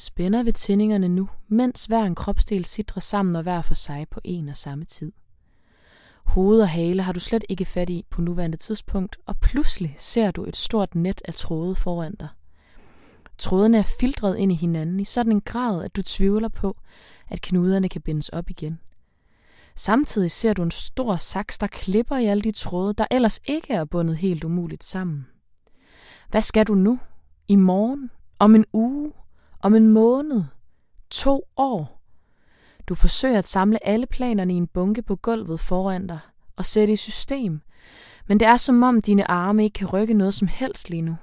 spænder ved tændingerne nu, mens hver en kropsdel sidder sammen og hver for sig på en og samme tid. Hoved og hale har du slet ikke fat i på nuværende tidspunkt, og pludselig ser du et stort net af tråde foran dig. Trådene er filtret ind i hinanden i sådan en grad, at du tvivler på, at knuderne kan bindes op igen. Samtidig ser du en stor saks, der klipper i alle de tråde, der ellers ikke er bundet helt umuligt sammen. Hvad skal du nu? I morgen? Om en uge? Om en måned? To år? Du forsøger at samle alle planerne i en bunke på gulvet foran dig og sætte i system, men det er som om dine arme ikke kan rykke noget som helst lige nu.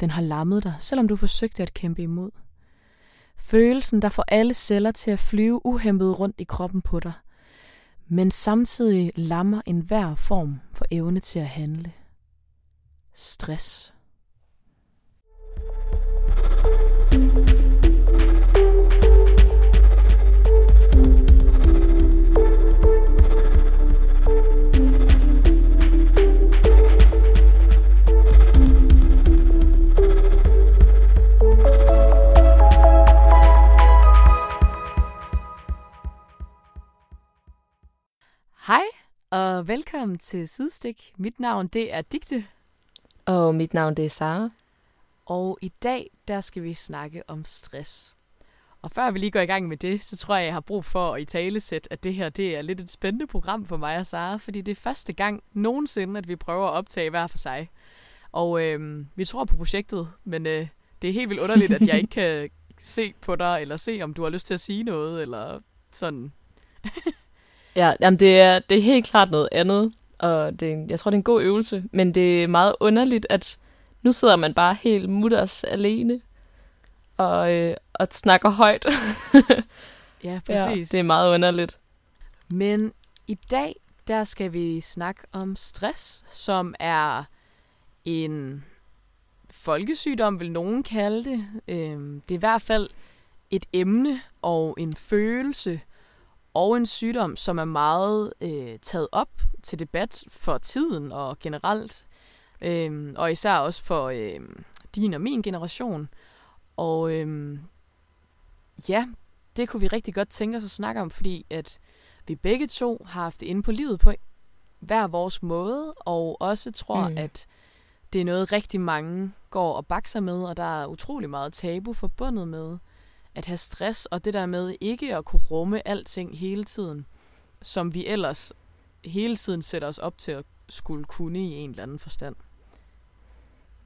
Den har lammet dig, selvom du forsøgte at kæmpe imod. Følelsen, der får alle celler til at flyve uhæmmet rundt i kroppen på dig, men samtidig lammer enhver form for evne til at handle. Stress. Hej og velkommen til Sidestik. Mit navn det er Digte, Og mit navn det er Sara. og i dag der skal vi snakke om stress. Og før vi lige går i gang med det, så tror jeg, jeg har brug for at i talesæt, at det her det er lidt et spændende program for mig og Sara, fordi det er første gang nogensinde, at vi prøver at optage hver for sig. Og øhm, vi tror på projektet, men øh, det er helt vildt underligt, at jeg ikke kan se på dig, eller se, om du har lyst til at sige noget, eller sådan. Ja, jamen det er, det er helt klart noget andet, og det, er en- jeg tror, det er en god øvelse, men det er meget underligt, at nu sidder man bare helt mutters alene og, øh, og snakker højt. Ja, ja, præcis. det er meget underligt. Men i dag, der skal vi snakke om stress, som er en folkesygdom, vil nogen kalde det. Øhm, Det er i hvert fald et emne og en følelse og en sygdom, som er meget øh, taget op til debat for tiden og generelt. Øhm, og især også for øh, din og min generation. Og øhm, ja, det kunne vi rigtig godt tænke os at snakke om, fordi at vi begge to har haft det inde på livet på hver vores måde, og også tror. Mm. at det er noget rigtig mange går og bakser med, og der er utrolig meget tabu forbundet med at have stress, og det der med ikke at kunne rumme alting hele tiden, som vi ellers hele tiden sætter os op til at skulle kunne i en eller anden forstand.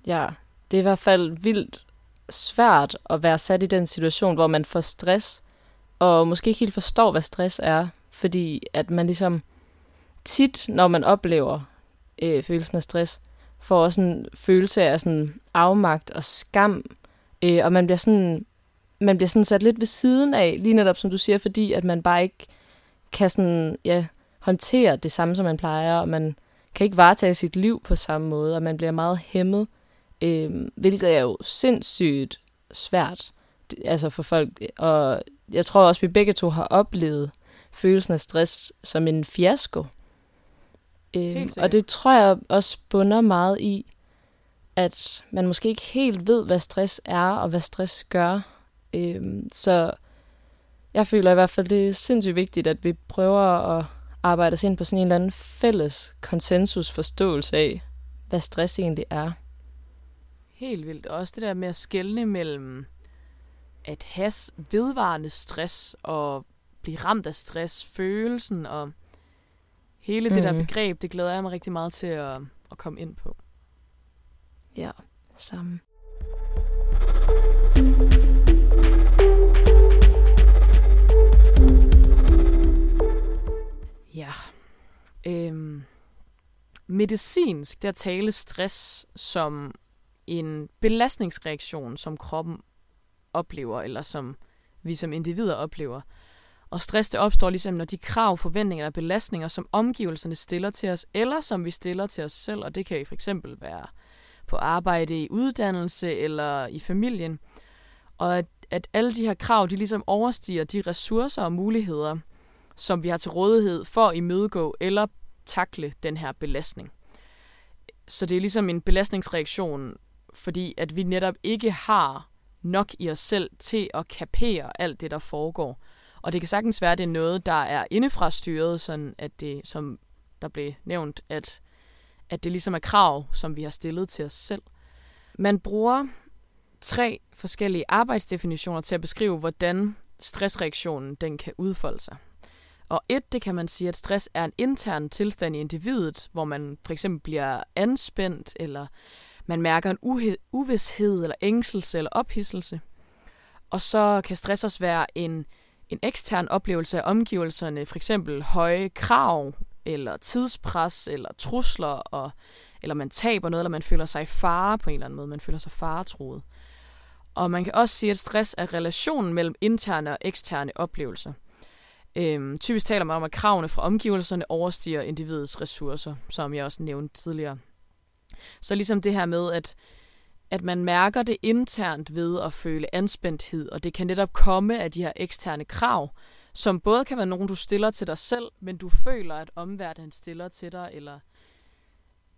Ja, det er i hvert fald vildt svært at være sat i den situation, hvor man får stress, og måske ikke helt forstår, hvad stress er, fordi at man ligesom tit, når man oplever øh, følelsen af stress, får også en følelse af sådan afmagt og skam, øh, og man bliver sådan man bliver sådan sat lidt ved siden af, lige netop som du siger, fordi at man bare ikke kan sådan, ja, håndtere det samme, som man plejer, og man kan ikke varetage sit liv på samme måde, og man bliver meget hæmmet, øh, hvilket er jo sindssygt svært altså for folk. Og jeg tror også, vi begge to har oplevet følelsen af stress som en fiasko. Øh, og det tror jeg også bunder meget i, at man måske ikke helt ved, hvad stress er, og hvad stress gør. Øhm, så jeg føler i hvert fald, det er sindssygt vigtigt, at vi prøver at arbejde os ind på sådan en eller anden fælles konsensusforståelse af, hvad stress egentlig er. Helt vildt. Og også det der med at skelne mellem at have vedvarende stress og blive ramt af stress, følelsen og hele det der Mhm. begreb, det glæder jeg mig rigtig meget til at, at komme ind på. Ja, sammen. Ja. Øhm, medicinsk, der tales stress som en belastningsreaktion, som kroppen oplever, eller som vi som individer oplever. Og stress det opstår ligesom, når de krav, forventninger og belastninger, som omgivelserne stiller til os, eller som vi stiller til os selv, og det kan for eksempel være på arbejde, i uddannelse eller i familien. Og at, at alle de her krav, de ligesom overstiger de ressourcer og muligheder, som vi har til rådighed for at imødegå eller takle den her belastning. Så det er ligesom en belastningsreaktion, fordi at vi netop ikke har nok i os selv til at kapere alt det, der foregår. Og det kan sagtens være, at det er noget, der er indefra styret, sådan at det, som der blev nævnt, at, at det ligesom er krav, som vi har stillet til os selv. Man bruger tre forskellige arbejdsdefinitioner til at beskrive, hvordan stressreaktionen den kan udfolde sig. Og et, det kan man sige, at stress er en intern tilstand i individet, hvor man for eksempel bliver anspændt, eller man mærker en uvidshed, eller ængselse, eller ophidselse. Og så kan stress også være en, en ekstern oplevelse af omgivelserne, for eksempel høje krav, eller tidspres, eller trusler, og, eller man taber noget, eller man føler sig i fare på en eller anden måde, man føler sig faretroet. Og man kan også sige, at stress er relationen mellem interne og eksterne oplevelser. Øhm, typisk taler man om, at kravene fra omgivelserne overstiger individets ressourcer, som jeg også nævnte tidligere. Så ligesom det her med, at, at man mærker det internt ved at føle anspændthed, og det kan netop komme af de her eksterne krav, som både kan være nogen, du stiller til dig selv, men du føler, at omverdenen stiller til dig, eller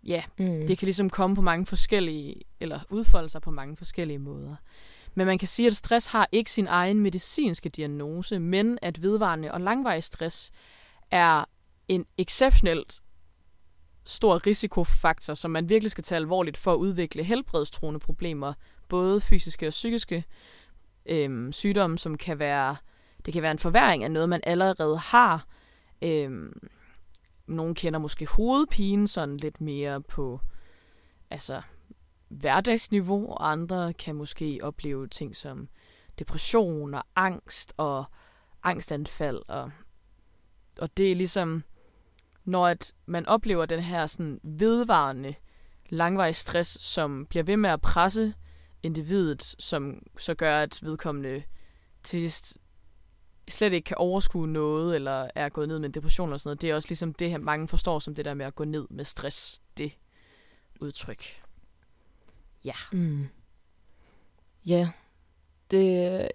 ja, mm. det kan ligesom komme på mange forskellige, eller udfolde sig på mange forskellige måder. Men man kan sige, at stress har ikke sin egen medicinske diagnose, men at vedvarende og langvarig stress er en exceptionelt stor risikofaktor, som man virkelig skal tage alvorligt for at udvikle helbredstruende problemer, både fysiske og psykiske øhm, sygdomme, som kan være, det kan være en forværing af noget, man allerede har. Øhm, nogle kender måske hovedpine sådan lidt mere på altså hverdagsniveau, og andre kan måske opleve ting som depression og angst og angstanfald. Og, og det er ligesom, når at man oplever den her sådan vedvarende langvarig stress, som bliver ved med at presse individet, som så gør, at vedkommende til slet ikke kan overskue noget, eller er gået ned med en depression eller sådan noget. Det er også ligesom det, her mange forstår som det der med at gå ned med stress, det udtryk. Ja. Mm. Ja, det,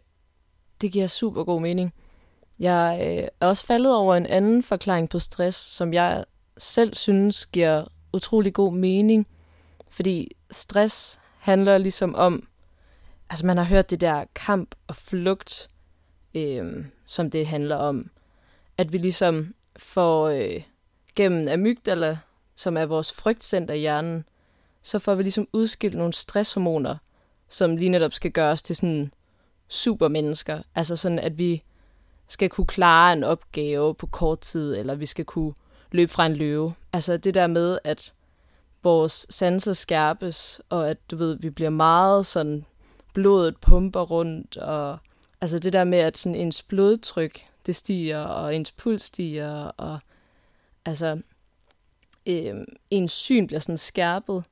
det giver super god mening. Jeg øh, er også faldet over en anden forklaring på stress, som jeg selv synes giver utrolig god mening. Fordi stress handler ligesom om, altså man har hørt det der kamp og flugt, øh, som det handler om. At vi ligesom får øh, gennem amygdala, som er vores frygtcenter i hjernen, så får vi ligesom udskilt nogle stresshormoner, som lige netop skal gøre os til sådan supermennesker. Altså sådan, at vi skal kunne klare en opgave på kort tid, eller vi skal kunne løbe fra en løve. Altså det der med, at vores sanser skærpes, og at du ved, vi bliver meget sådan, blodet pumper rundt, og altså det der med, at sådan ens blodtryk, det stiger, og ens puls stiger, og altså øh, ens syn bliver sådan skærpet,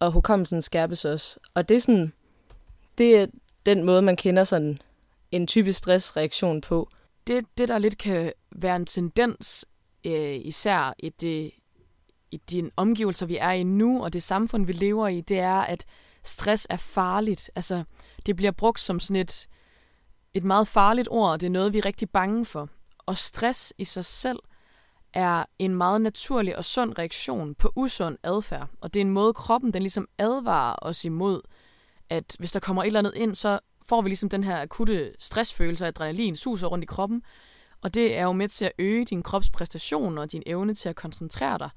og hukommelsen skærpes også. Og det er sådan, det er den måde, man kender sådan en typisk stressreaktion på. Det, det der lidt kan være en tendens, øh, især i, det, i de omgivelser, vi er i nu, og det samfund, vi lever i, det er, at stress er farligt. Altså, det bliver brugt som sådan et, et meget farligt ord, og det er noget, vi er rigtig bange for. Og stress i sig selv er en meget naturlig og sund reaktion på usund adfærd. Og det er en måde, kroppen den ligesom advarer os imod, at hvis der kommer et eller andet ind, så får vi ligesom den her akutte stressfølelse af adrenalin suser rundt i kroppen. Og det er jo med til at øge din kropspræstation og din evne til at koncentrere dig,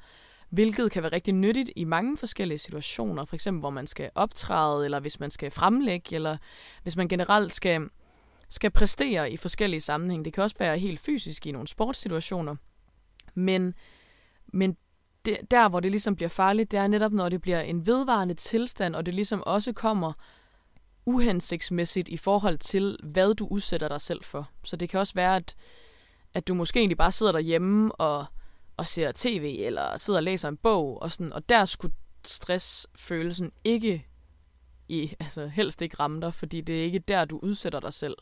hvilket kan være rigtig nyttigt i mange forskellige situationer, for eksempel hvor man skal optræde, eller hvis man skal fremlægge, eller hvis man generelt skal, skal præstere i forskellige sammenhænge. Det kan også være helt fysisk i nogle sportssituationer. Men, men det, der, hvor det ligesom bliver farligt, det er netop, når det bliver en vedvarende tilstand, og det ligesom også kommer uhensigtsmæssigt i forhold til, hvad du udsætter dig selv for. Så det kan også være, at, at du måske egentlig bare sidder derhjemme og, og ser tv, eller sidder og læser en bog, og, sådan, og der skulle stressfølelsen ikke i, altså helst ikke ramme dig, fordi det er ikke der, du udsætter dig selv.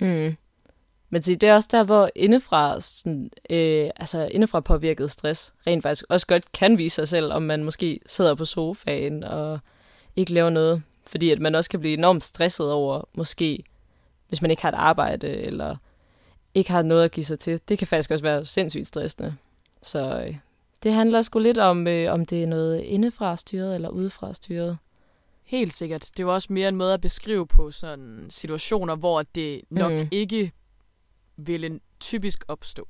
Mm. Men det er også der, hvor indefra, sådan, øh, altså indefra påvirket stress rent faktisk også godt kan vise sig selv, om man måske sidder på sofaen og ikke laver noget. Fordi at man også kan blive enormt stresset over, måske, hvis man ikke har et arbejde, eller ikke har noget at give sig til. Det kan faktisk også være sindssygt stressende. Så øh, det handler sgu lidt om, øh, om det er noget indefra styret eller udefra styret. Helt sikkert. Det var også mere en måde at beskrive på sådan situationer, hvor det nok mm. ikke ville typisk opstå.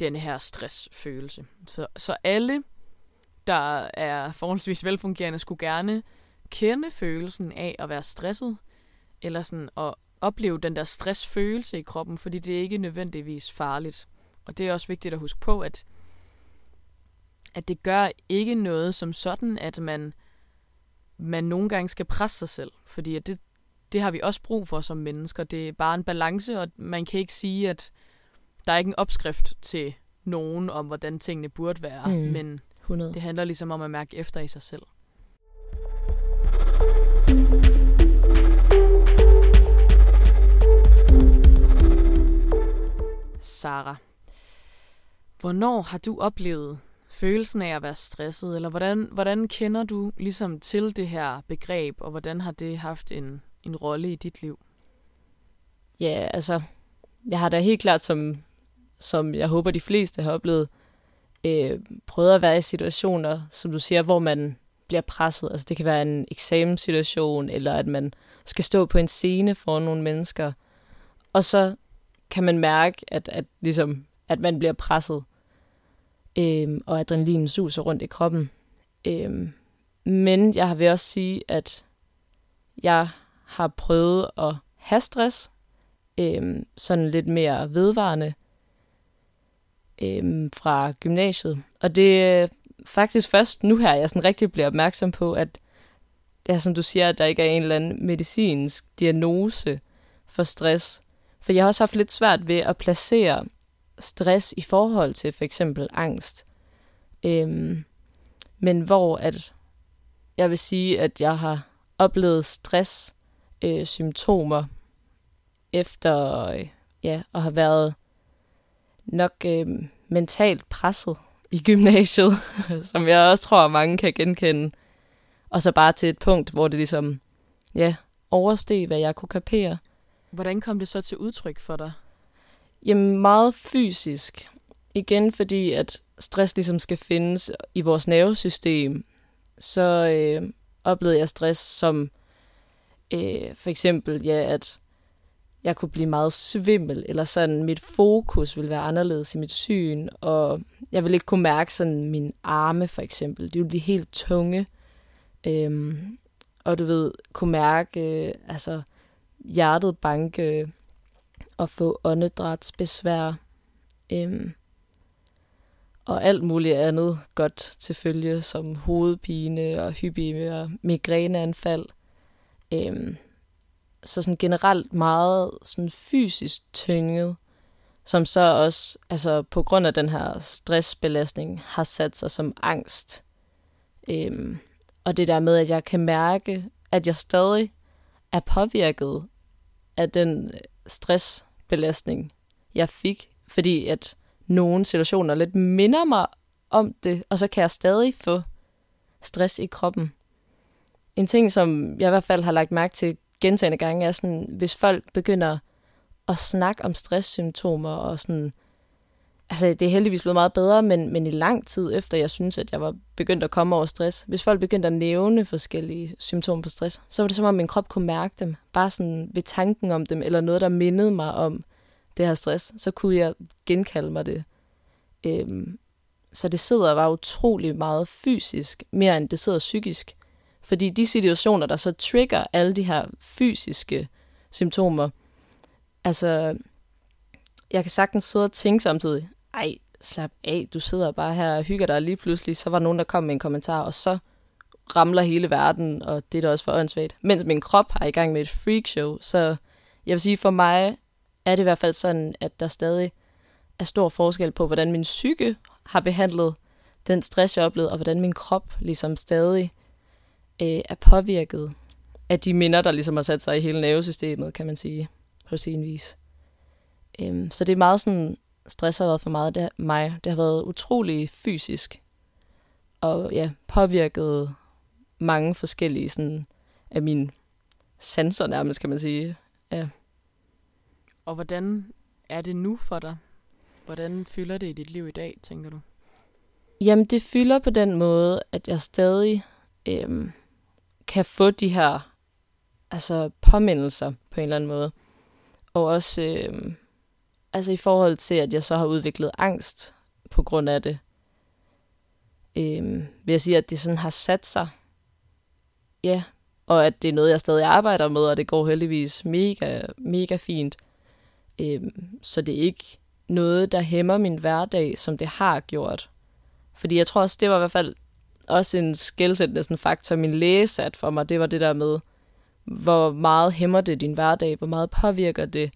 Denne her stressfølelse. Så, så alle, der er forholdsvis velfungerende, skulle gerne kende følelsen af at være stresset, eller sådan at opleve den der stressfølelse i kroppen, fordi det er ikke nødvendigvis farligt. Og det er også vigtigt at huske på, at, at det gør ikke noget som sådan, at man, man nogle gange skal presse sig selv, fordi at det, det har vi også brug for som mennesker. Det er bare en balance, og man kan ikke sige, at der er ikke en opskrift til nogen om, hvordan tingene burde være, mm, men 100. det handler ligesom om at mærke efter i sig selv. Sara, hvornår har du oplevet følelsen af at være stresset, eller hvordan, hvordan kender du ligesom til det her begreb, og hvordan har det haft en, en rolle i dit liv? Ja, altså, jeg har da helt klart, som, som jeg håber de fleste har oplevet, øh, prøvet at være i situationer, som du siger, hvor man bliver presset. Altså det kan være en eksamenssituation, eller at man skal stå på en scene for nogle mennesker. Og så kan man mærke, at, at, ligesom, at man bliver presset, øh, og adrenalinen suser rundt i kroppen. Øh, men jeg vil også sige, at jeg har prøvet at have stress, øhm, sådan lidt mere vedvarende, øhm, fra gymnasiet. Og det er faktisk først nu her, jeg sådan rigtig bliver opmærksom på, at ja, som du siger, at der ikke er en eller anden medicinsk diagnose for stress. For jeg har også haft lidt svært ved at placere stress i forhold til for eksempel angst. Øhm, men hvor at jeg vil sige, at jeg har oplevet stress øh, symptomer efter øh, ja, at have været nok øh, mentalt presset i gymnasiet, som jeg også tror, mange kan genkende. Og så bare til et punkt, hvor det ligesom, ja, oversteg, hvad jeg kunne kapere. Hvordan kom det så til udtryk for dig? Jamen meget fysisk. Igen fordi, at stress ligesom skal findes i vores nervesystem, så øh, oplevede jeg stress som øh, for eksempel, ja, at jeg kunne blive meget svimmel, eller sådan mit fokus ville være anderledes i mit syn, og jeg ville ikke kunne mærke sådan mine arme for eksempel. De ville blive helt tunge, øhm, og du ved, kunne mærke øh, altså hjertet banke øh, og få åndedrætsbesvær. Øhm, og alt muligt andet godt til følge, som hovedpine og hyppige og migræneanfald. Øhm, så sådan generelt meget sådan fysisk tynget, som så også, altså på grund af den her stressbelastning, har sat sig som angst. Øhm, og det der med, at jeg kan mærke, at jeg stadig er påvirket af den øh, stressbelastning, jeg fik, fordi at nogle situationer lidt minder mig om det, og så kan jeg stadig få stress i kroppen. En ting, som jeg i hvert fald har lagt mærke til gentagende gange, er sådan, hvis folk begynder at snakke om stresssymptomer og sådan, altså det er heldigvis blevet meget bedre, men, men i lang tid efter, jeg synes, at jeg var begyndt at komme over stress, hvis folk begyndte at nævne forskellige symptomer på stress, så var det som om min krop kunne mærke dem, bare sådan ved tanken om dem, eller noget, der mindede mig om det her stress, så kunne jeg genkalde mig det. Øhm, så det sidder bare utrolig meget fysisk, mere end det sidder psykisk. Fordi de situationer, der så trigger alle de her fysiske symptomer, altså, jeg kan sagtens sidde og tænke samtidig, ej, slap af, du sidder bare her og hygger dig, og lige pludselig, så var nogen, der kom med en kommentar, og så ramler hele verden, og det er da også for åndssvagt. Mens min krop har i gang med et freakshow, så jeg vil sige, for mig er det i hvert fald sådan, at der stadig er stor forskel på, hvordan min psyke har behandlet den stress, jeg oplevede, og hvordan min krop ligesom stadig øh, er påvirket af de minder, der ligesom har sat sig i hele nervesystemet, kan man sige, på sin vis. Øhm, så det er meget sådan, stress har været for meget det, mig. Det har været utrolig fysisk, og ja, påvirket mange forskellige sådan, af mine sanser nærmest, kan man sige. Ja. Og hvordan er det nu for dig? Hvordan fylder det i dit liv i dag, tænker du? Jamen, det fylder på den måde, at jeg stadig øhm, kan få de her altså påmindelser på en eller anden måde. Og også øh, altså i forhold til, at jeg så har udviklet angst på grund af det, øh, vil jeg sige, at det sådan har sat sig. Ja, og at det er noget, jeg stadig arbejder med, og det går heldigvis mega, mega fint. Øh, så det er ikke noget, der hæmmer min hverdag, som det har gjort. Fordi jeg tror også, det var i hvert fald også en skældsættende sådan faktor, min læge satte for mig. Det var det der med, hvor meget hæmmer det din hverdag, hvor meget påvirker det,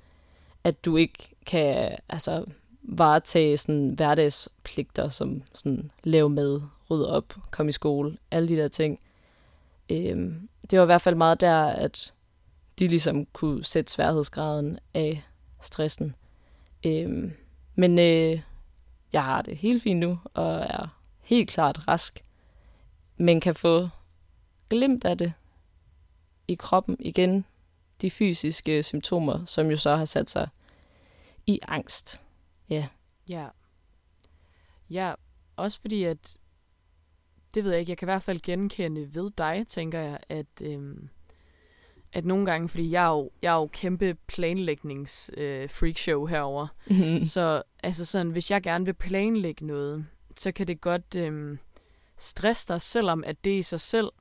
at du ikke kan altså, varetage sådan hverdagspligter, som sådan, lave mad, rydde op, komme i skole, alle de der ting. Øhm, det var i hvert fald meget der, at de ligesom kunne sætte sværhedsgraden af stressen. Øhm, men øh, jeg har det helt fint nu, og er helt klart rask, men kan få glimt af det i kroppen igen, de fysiske symptomer, som jo så har sat sig i angst. Ja. Ja. Ja, også fordi at, det ved jeg ikke, jeg kan i hvert fald genkende ved dig, tænker jeg, at, øhm, at nogle gange, fordi jeg er jo, jeg er jo kæmpe planlægnings øh, freakshow herover. Mm-hmm. Så altså sådan, hvis jeg gerne vil planlægge noget, så kan det godt øhm, stresse dig, selvom at det i sig selv,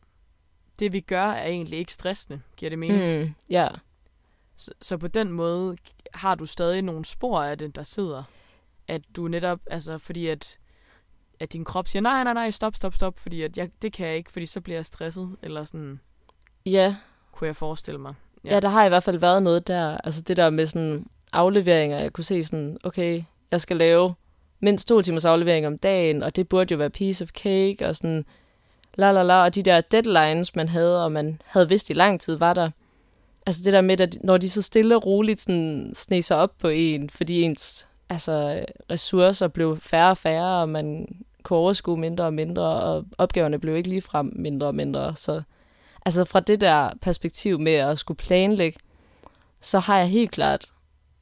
det vi gør, er egentlig ikke stressende. Giver det mening? Mm, ja. Yeah. Så, så på den måde har du stadig nogle spor af det, der sidder. At du netop, altså fordi at, at din krop siger, nej, nej, nej, stop, stop, stop, fordi at jeg, det kan jeg ikke, fordi så bliver jeg stresset, eller sådan. Ja. Kunne jeg forestille mig. Ja. ja, der har i hvert fald været noget der, altså det der med sådan afleveringer, jeg kunne se sådan, okay, jeg skal lave mindst to timers aflevering om dagen, og det burde jo være piece of cake, og sådan, la la la, og de der deadlines, man havde, og man havde vidst i lang tid, var der. Altså det der med, at når de så stille og roligt sådan sneser op på en, fordi ens altså, ressourcer blev færre og færre, og man kunne overskue mindre og mindre, og opgaverne blev ikke ligefrem mindre og mindre. Så altså fra det der perspektiv med at skulle planlægge, så har jeg helt klart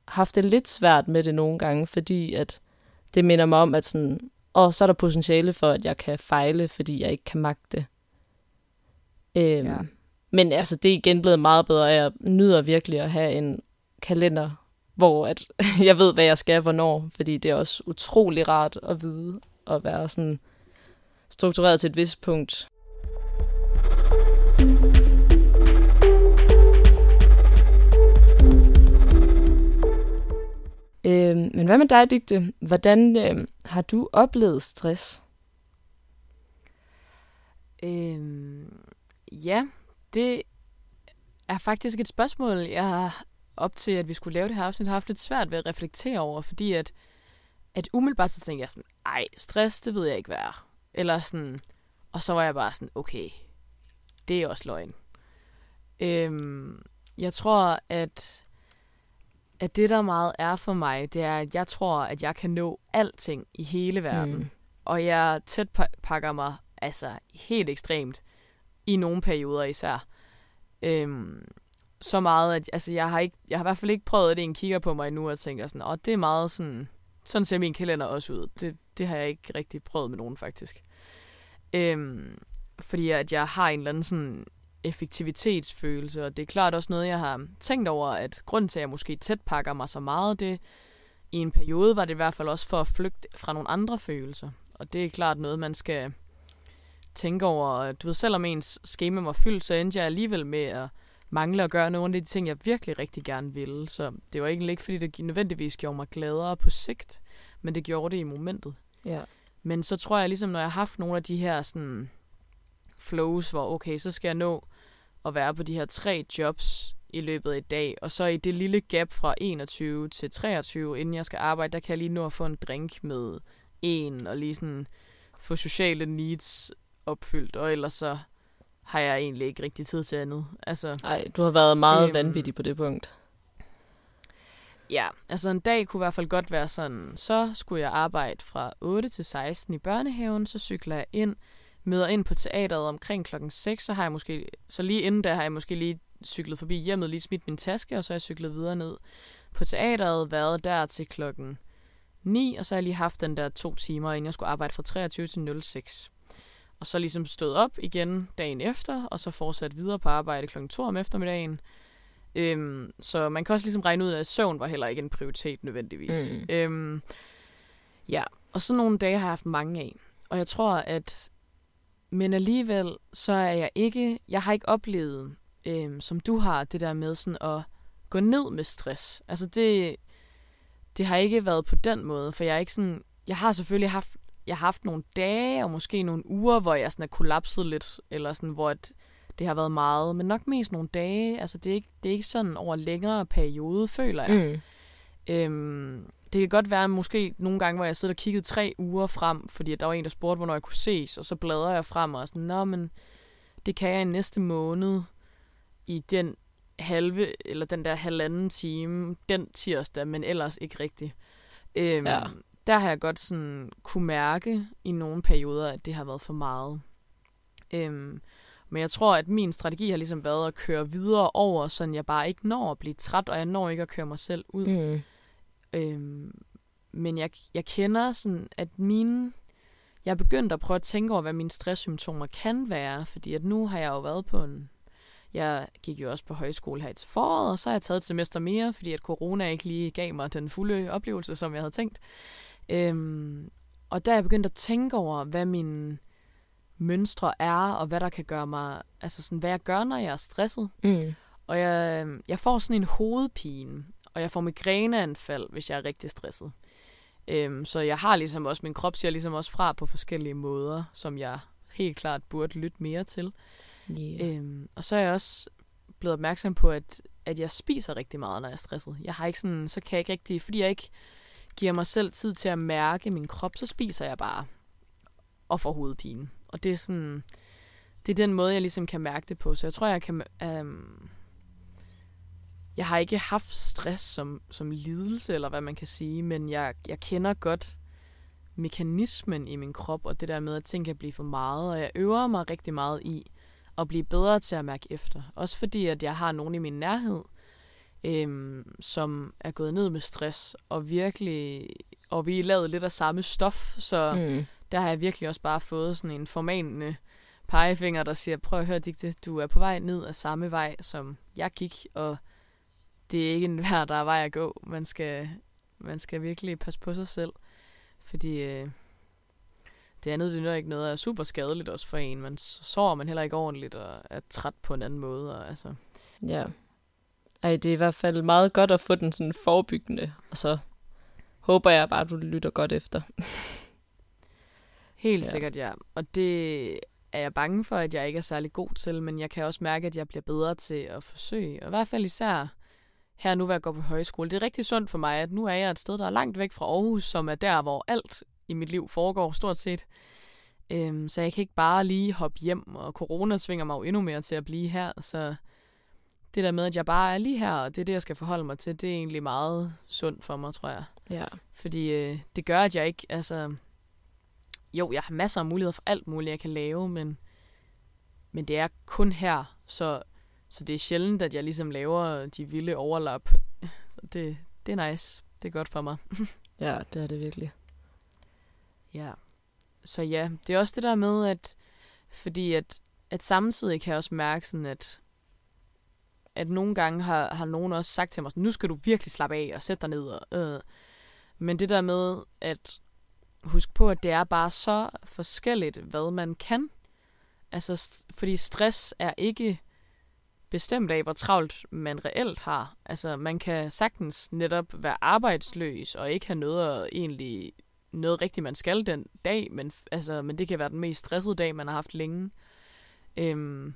haft det lidt svært med det nogle gange, fordi at det minder mig om, at sådan, og så er der potentiale for, at jeg kan fejle, fordi jeg ikke kan magte det. Øhm, ja. Men altså, det er igen blevet meget bedre, jeg nyder virkelig at have en kalender, hvor at jeg ved, hvad jeg skal hvornår, fordi det er også utrolig rart at vide og være sådan struktureret til et vist punkt. Øh, men hvad med dig, Digte? Hvordan øh, har du oplevet stress? Øhm, ja, det er faktisk et spørgsmål, jeg har op til, at vi skulle lave det her afsnit, har haft lidt svært ved at reflektere over, fordi at, at umiddelbart så tænkte jeg sådan, ej, stress, det ved jeg ikke, hvad er. Eller sådan, og så var jeg bare sådan, okay, det er også løgn. Øhm, jeg tror, at at det, der meget er for mig, det er, at jeg tror, at jeg kan nå alting i hele verden. Mm. Og jeg tæt pakker mig altså helt ekstremt i nogle perioder især. Øhm, så meget, at altså, jeg, har ikke, jeg har i hvert fald ikke prøvet, at en kigger på mig endnu og tænker sådan, og det er meget sådan, sådan ser min kalender også ud. Det, det har jeg ikke rigtig prøvet med nogen faktisk. Øhm, fordi at jeg har en eller anden sådan effektivitetsfølelse, og det er klart også noget, jeg har tænkt over, at grund til, at jeg måske tæt pakker mig så meget, det i en periode var det i hvert fald også for at flygte fra nogle andre følelser. Og det er klart noget, man skal tænke over. Du ved, selvom ens schema var fyldt, så endte jeg alligevel med at mangle at gøre nogle af de ting, jeg virkelig rigtig gerne ville. Så det var egentlig ikke, fordi det nødvendigvis gjorde mig gladere på sigt, men det gjorde det i momentet. Ja. Men så tror jeg ligesom, når jeg har haft nogle af de her sådan flows, hvor okay, så skal jeg nå at være på de her tre jobs i løbet af i dag, og så i det lille gap fra 21 til 23, inden jeg skal arbejde, der kan jeg lige nå at få en drink med en, og lige sådan få sociale needs opfyldt, og ellers så har jeg egentlig ikke rigtig tid til andet. Altså, Ej, du har været meget øhm, vanvittig på det punkt. Ja, altså en dag kunne i hvert fald godt være sådan, så skulle jeg arbejde fra 8 til 16 i børnehaven, så cykler jeg ind, møder ind på teateret omkring klokken 6, så har jeg måske, så lige inden der har jeg måske lige cyklet forbi hjemmet, lige smidt min taske, og så har jeg cyklet videre ned på teateret, været der til klokken 9, og så har jeg lige haft den der to timer, inden jeg skulle arbejde fra 23 til 06. og så ligesom stået op igen dagen efter, og så fortsat videre på arbejde kl. 2 om eftermiddagen. Øhm, så man kan også ligesom regne ud, at søvn var heller ikke en prioritet nødvendigvis. Mm. Øhm, ja, og sådan nogle dage har jeg haft mange af. Og jeg tror, at... Men alligevel, så er jeg ikke... Jeg har ikke oplevet, øhm, som du har, det der med sådan at gå ned med stress. Altså det... Det har ikke været på den måde, for jeg er ikke sådan... Jeg har selvfølgelig haft jeg har haft nogle dage og måske nogle uger, hvor jeg sådan er kollapset lidt, eller sådan, hvor et, det har været meget, men nok mest nogle dage. Altså, det er ikke, det er ikke sådan over længere periode, føler jeg. Mm. Øhm, det kan godt være måske nogle gange, hvor jeg sidder og kiggede tre uger frem, fordi der var en, der spurgte, hvornår jeg kunne ses, og så bladrer jeg frem og sådan, nå, men det kan jeg i næste måned i den halve, eller den der halvanden time, den tirsdag, men ellers ikke rigtigt. Øhm, Ja. Der har jeg godt sådan kunne mærke i nogle perioder, at det har været for meget. Øhm, men jeg tror, at min strategi har ligesom været at køre videre over, så jeg bare ikke når at blive træt, og jeg når ikke at køre mig selv ud. Mm. Øhm, men jeg, jeg kender sådan, at mine... Jeg er begyndt at prøve at tænke over, hvad mine stresssymptomer kan være, fordi at nu har jeg jo været på en... Jeg gik jo også på højskole her til foråret, og så har jeg taget et semester mere, fordi at corona ikke lige gav mig den fulde oplevelse, som jeg havde tænkt. Øhm, og der er jeg begyndt at tænke over, hvad mine mønstre er, og hvad der kan gøre mig... Altså sådan, hvad jeg gør, når jeg er stresset. Mm. Og jeg, jeg får sådan en hovedpine, og jeg får migræneanfald, hvis jeg er rigtig stresset. Øhm, så jeg har ligesom også, min krop siger ligesom også fra på forskellige måder, som jeg helt klart burde lytte mere til. Yeah. Øhm, og så er jeg også blevet opmærksom på, at, at jeg spiser rigtig meget, når jeg er stresset. Jeg har ikke sådan, så kan jeg ikke rigtig, fordi jeg ikke giver mig selv tid til at mærke min krop, så spiser jeg bare og får hovedpine. Og det er sådan, det er den måde, jeg ligesom kan mærke det på. Så jeg tror, jeg kan, øhm, jeg har ikke haft stress som, som lidelse, eller hvad man kan sige, men jeg, jeg kender godt mekanismen i min krop, og det der med, at ting kan blive for meget, og jeg øver mig rigtig meget i at blive bedre til at mærke efter. Også fordi, at jeg har nogen i min nærhed, øhm, som er gået ned med stress, og virkelig, og vi er lavet lidt af samme stof, så Mm. der har jeg virkelig også bare fået sådan en formanende pegefinger, der siger, prøv at høre, Digte, du er på vej ned ad samme vej, som jeg gik, og det er ikke en hver, der er vej at gå. Man skal, man skal virkelig passe på sig selv, fordi øh, det andet, det er ikke noget, der er super skadeligt også for en. Man sover man heller ikke ordentligt, og er træt på en anden måde. Og, altså, Ja. Ej, det er i hvert fald meget godt at få den sådan forebyggende, og så håber jeg bare, at du lytter godt efter. Helt ja. sikkert, ja. Og det er jeg bange for, at jeg ikke er særlig god til, men jeg kan også mærke, at jeg bliver bedre til at forsøge. Og i hvert fald især her nu, hvor jeg går på højskole. Det er rigtig sundt for mig, at nu er jeg et sted, der er langt væk fra Aarhus, som er der, hvor alt i mit liv foregår stort set. Øhm, så jeg kan ikke bare lige hoppe hjem, og corona svinger mig jo endnu mere til at blive her. Så det der med, at jeg bare er lige her, og det er det, jeg skal forholde mig til, det er egentlig meget sundt for mig, tror jeg. Ja. Fordi øh, det gør, at jeg ikke, altså... Jo, jeg har masser af muligheder for alt muligt, jeg kan lave, men, men det er kun her, så, så det er sjældent, at jeg ligesom laver de vilde overlap. Så det, det er nice. Det er godt for mig. Ja, det er det virkelig. Ja. Så ja, det er også det der med, at fordi at, at samtidig kan jeg også mærke sådan, at at nogle gange har, har nogen også sagt til mig, sådan, nu skal du virkelig slappe af og sætte dig ned. Og, øh. Men det der med, at husk på, at det er bare så forskelligt, hvad man kan. Altså, fordi stress er ikke bestemt af, hvor travlt man reelt har. Altså, man kan sagtens netop være arbejdsløs og ikke have noget at egentlig noget rigtigt, man skal den dag, men, altså, men det kan være den mest stressede dag, man har haft længe. Øhm,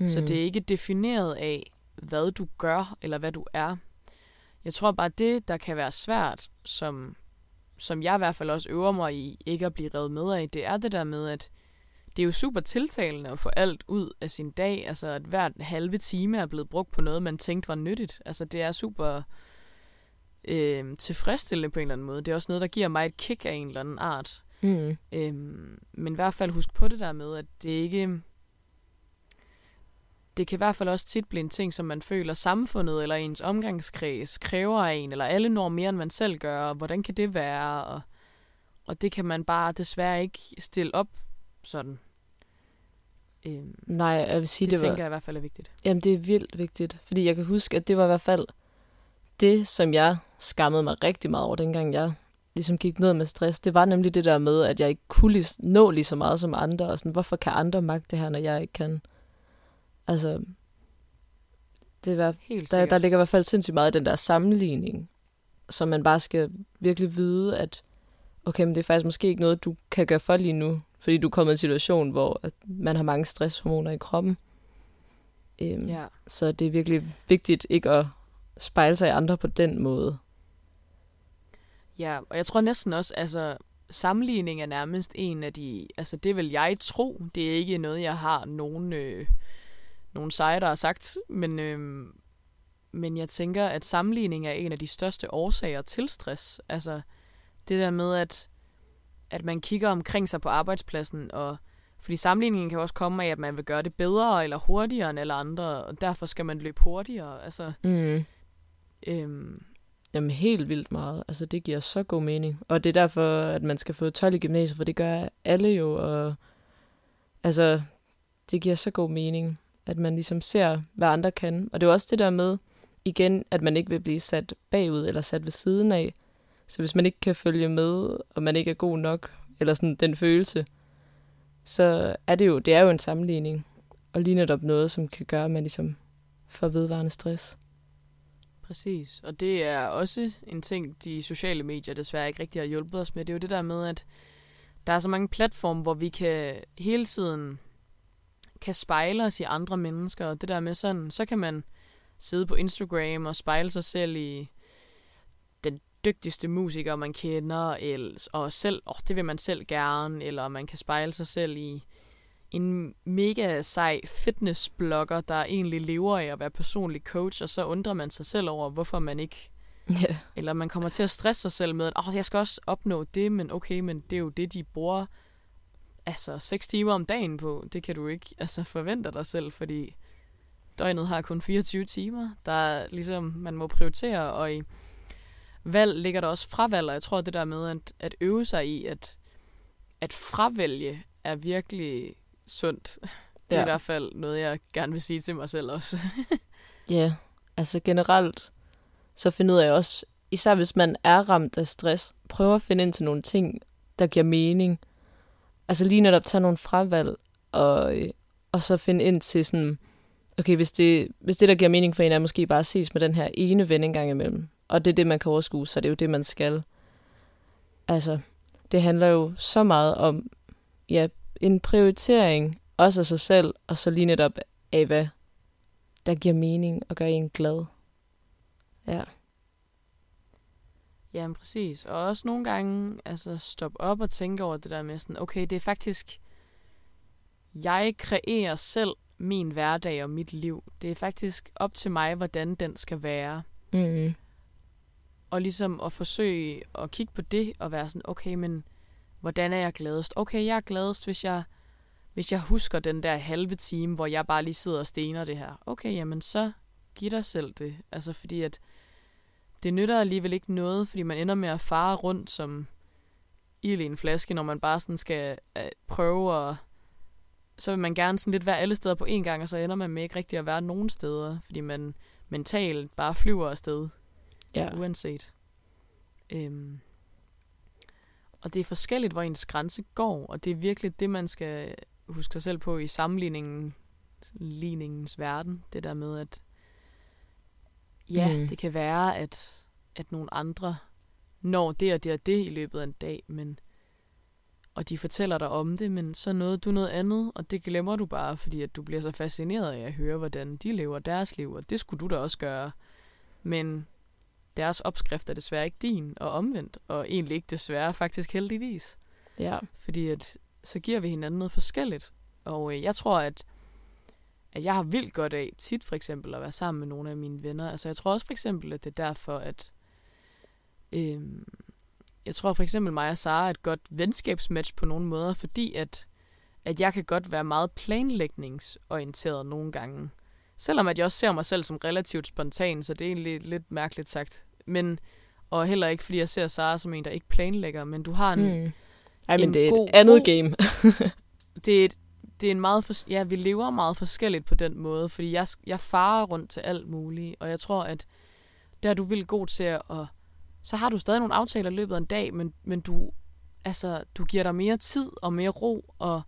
mm. Så det er ikke defineret af, hvad du gør, eller hvad du er. Jeg tror bare, det, der kan være svært, som, som jeg i hvert fald også øver mig i, ikke at blive revet med af, det er det der med, at det er jo super tiltalende at få alt ud af sin dag. Altså, at hver halve time er blevet brugt på noget, man tænkte var nyttigt. Altså, det er super øh, tilfredsstillende på en eller anden måde. Det er også noget, der giver mig et kick af en eller anden art. Mm. Øhm, men i hvert fald husk på det der med, at det ikke... Det kan i hvert fald også tit blive en ting, som man føler samfundet eller ens omgangskreds kræver af en, eller alle når mere, end man selv gør, og hvordan kan det være? Og, og det kan man bare desværre ikke stille op sådan. Øhm, Nej, jeg vil sige, det, det, det var... tænker jeg i hvert fald er vigtigt. Jamen, det er vildt vigtigt. Fordi jeg kan huske, at det var i hvert fald det, som jeg skammede mig rigtig meget over, dengang jeg ligesom gik ned med stress. Det var nemlig det der med, at jeg ikke kunne lis- nå lige så meget som andre. Og sådan, hvorfor kan andre magte det her, når jeg ikke kan? Altså, det var, Helt der, sikkert. der ligger i hvert fald sindssygt meget i den der sammenligning, så man bare skal virkelig vide, at okay, men det er faktisk måske ikke noget, du kan gøre for lige nu, fordi du er kommet i en situation, hvor at man har mange stresshormoner i kroppen. Øhm, ja. Så det er virkelig vigtigt ikke at spejle sig i andre på den måde. Ja, og jeg tror næsten også, altså sammenligning er nærmest en af de, altså det vil jeg tro, det er ikke noget, jeg har nogen, øh, nogen seje, der har sagt, men, øh, men jeg tænker, at sammenligning er en af de største årsager til stress. Altså det der med, at, at man kigger omkring sig på arbejdspladsen, og fordi sammenligningen kan også komme af, at man vil gøre det bedre eller hurtigere end alle andre, og derfor skal man løbe hurtigere. Altså, Mm. øhm, Jamen helt vildt meget. Altså det giver så god mening. Og det er derfor, at man skal få 12 i gymnasiet, for det gør alle jo. Og altså, det giver så god mening, at man ligesom ser, hvad andre kan. Og det er også det der med, igen, at man ikke vil blive sat bagud eller sat ved siden af. Så hvis man ikke kan følge med, og man ikke er god nok, eller sådan den følelse, så er det jo, det er jo en sammenligning. Og lige netop noget, som kan gøre, at man ligesom får vedvarende stress. Præcis, og det er også en ting, de sociale medier desværre ikke rigtig har hjulpet os med. Det er jo det der med, at der er så mange platforme, hvor vi kan hele tiden kan spejle os i andre mennesker, og det der med sådan, så kan man sidde på Instagram og spejle sig selv i dygtigste musiker, man kender, eller, og selv, oh, det vil man selv gerne, eller man kan spejle sig selv i en mega sej fitnessblogger, der egentlig lever af at være personlig coach, og så undrer man sig selv over, hvorfor man ikke... Ja. Eller man kommer til at stresse sig selv med, at oh, jeg skal også opnå det, men okay, men det er jo det, de bruger altså 6 timer om dagen på. Det kan du ikke altså, forvente dig selv, fordi døgnet har kun 24 timer. Der er ligesom, man må prioritere, og i valg ligger der også fravalg, og jeg tror det der med at, at øve sig i, at, at fravælge er virkelig sundt. Det er Ja. i hvert fald noget, jeg gerne vil sige til mig selv også. Ja, altså generelt, så finder jeg også, især hvis man er ramt af stress, prøv at finde ind til nogle ting, der giver mening. Altså lige netop tage nogle fravalg, og, og så finde ind til sådan, okay, hvis det, hvis det, der giver mening for en, er måske bare at ses med den her ene ven en gang imellem, og det er det, man kan overskue, så det er jo det, man skal. Altså, det handler jo så meget om, ja, en prioritering, også af sig selv, og så lige netop af, hvad der giver mening og gør en glad. Ja. Ja, præcis. Og også nogle gange altså, stoppe op og tænke over det der med sådan, okay, det er faktisk, jeg kreerer selv min hverdag og mit liv. Det er faktisk op til mig, hvordan den skal være. Mm. Og ligesom at forsøge at kigge på det og være sådan, okay, men hvordan er jeg gladest? Okay, jeg er gladest, hvis jeg, hvis jeg husker den der halve time, hvor jeg bare lige sidder og stener det her. Okay, jamen så giv dig selv det. Altså fordi at det nytter alligevel ikke noget, fordi man ender med at fare rundt som ild i en flaske, når man bare sådan skal øh, prøve at... Så vil man gerne sådan lidt være alle steder på én gang, og så ender man med ikke rigtig at være nogen steder, fordi man mentalt bare flyver afsted Ja. uanset. Øhm, og det er forskelligt, hvor ens grænse går, og det er virkelig det, man skal huske sig selv på i sammenligningen ligningens verden. Det der med, at ja, Mm. det kan være, at, at nogle andre når det og det og det i løbet af en dag, men og de fortæller dig om det, men så nåede du noget andet, og det glemmer du bare, fordi at du bliver så fascineret af at høre, hvordan de lever deres liv, og det skulle du da også gøre. Men deres opskrift er desværre ikke din, og omvendt, og egentlig ikke desværre, faktisk heldigvis. Ja. Fordi at, så giver vi hinanden noget forskelligt. Og øh, jeg tror, at, at jeg har vildt godt af tit for eksempel at være sammen med nogle af mine venner. Altså jeg tror også for eksempel, at det er derfor, at øh, jeg tror for eksempel mig og Sara er et godt venskabsmatch på nogle måder, fordi at, at jeg kan godt være meget planlægningsorienteret nogle gange. Selvom at jeg også ser mig selv som relativt spontan, så det er egentlig lidt mærkeligt sagt. Men, og heller ikke, fordi jeg ser Sara som en, der ikke planlægger, men du har en, Mm. Ej, men en det er god et andet game. det er et det er en meget for, ja, vi lever meget forskelligt på den måde, fordi jeg, jeg farer rundt til alt muligt, og jeg tror, at der er du vildt god til at, og så har du stadig nogle aftaler i løbet af en dag, men, men du, altså, du giver dig mere tid og mere ro, og,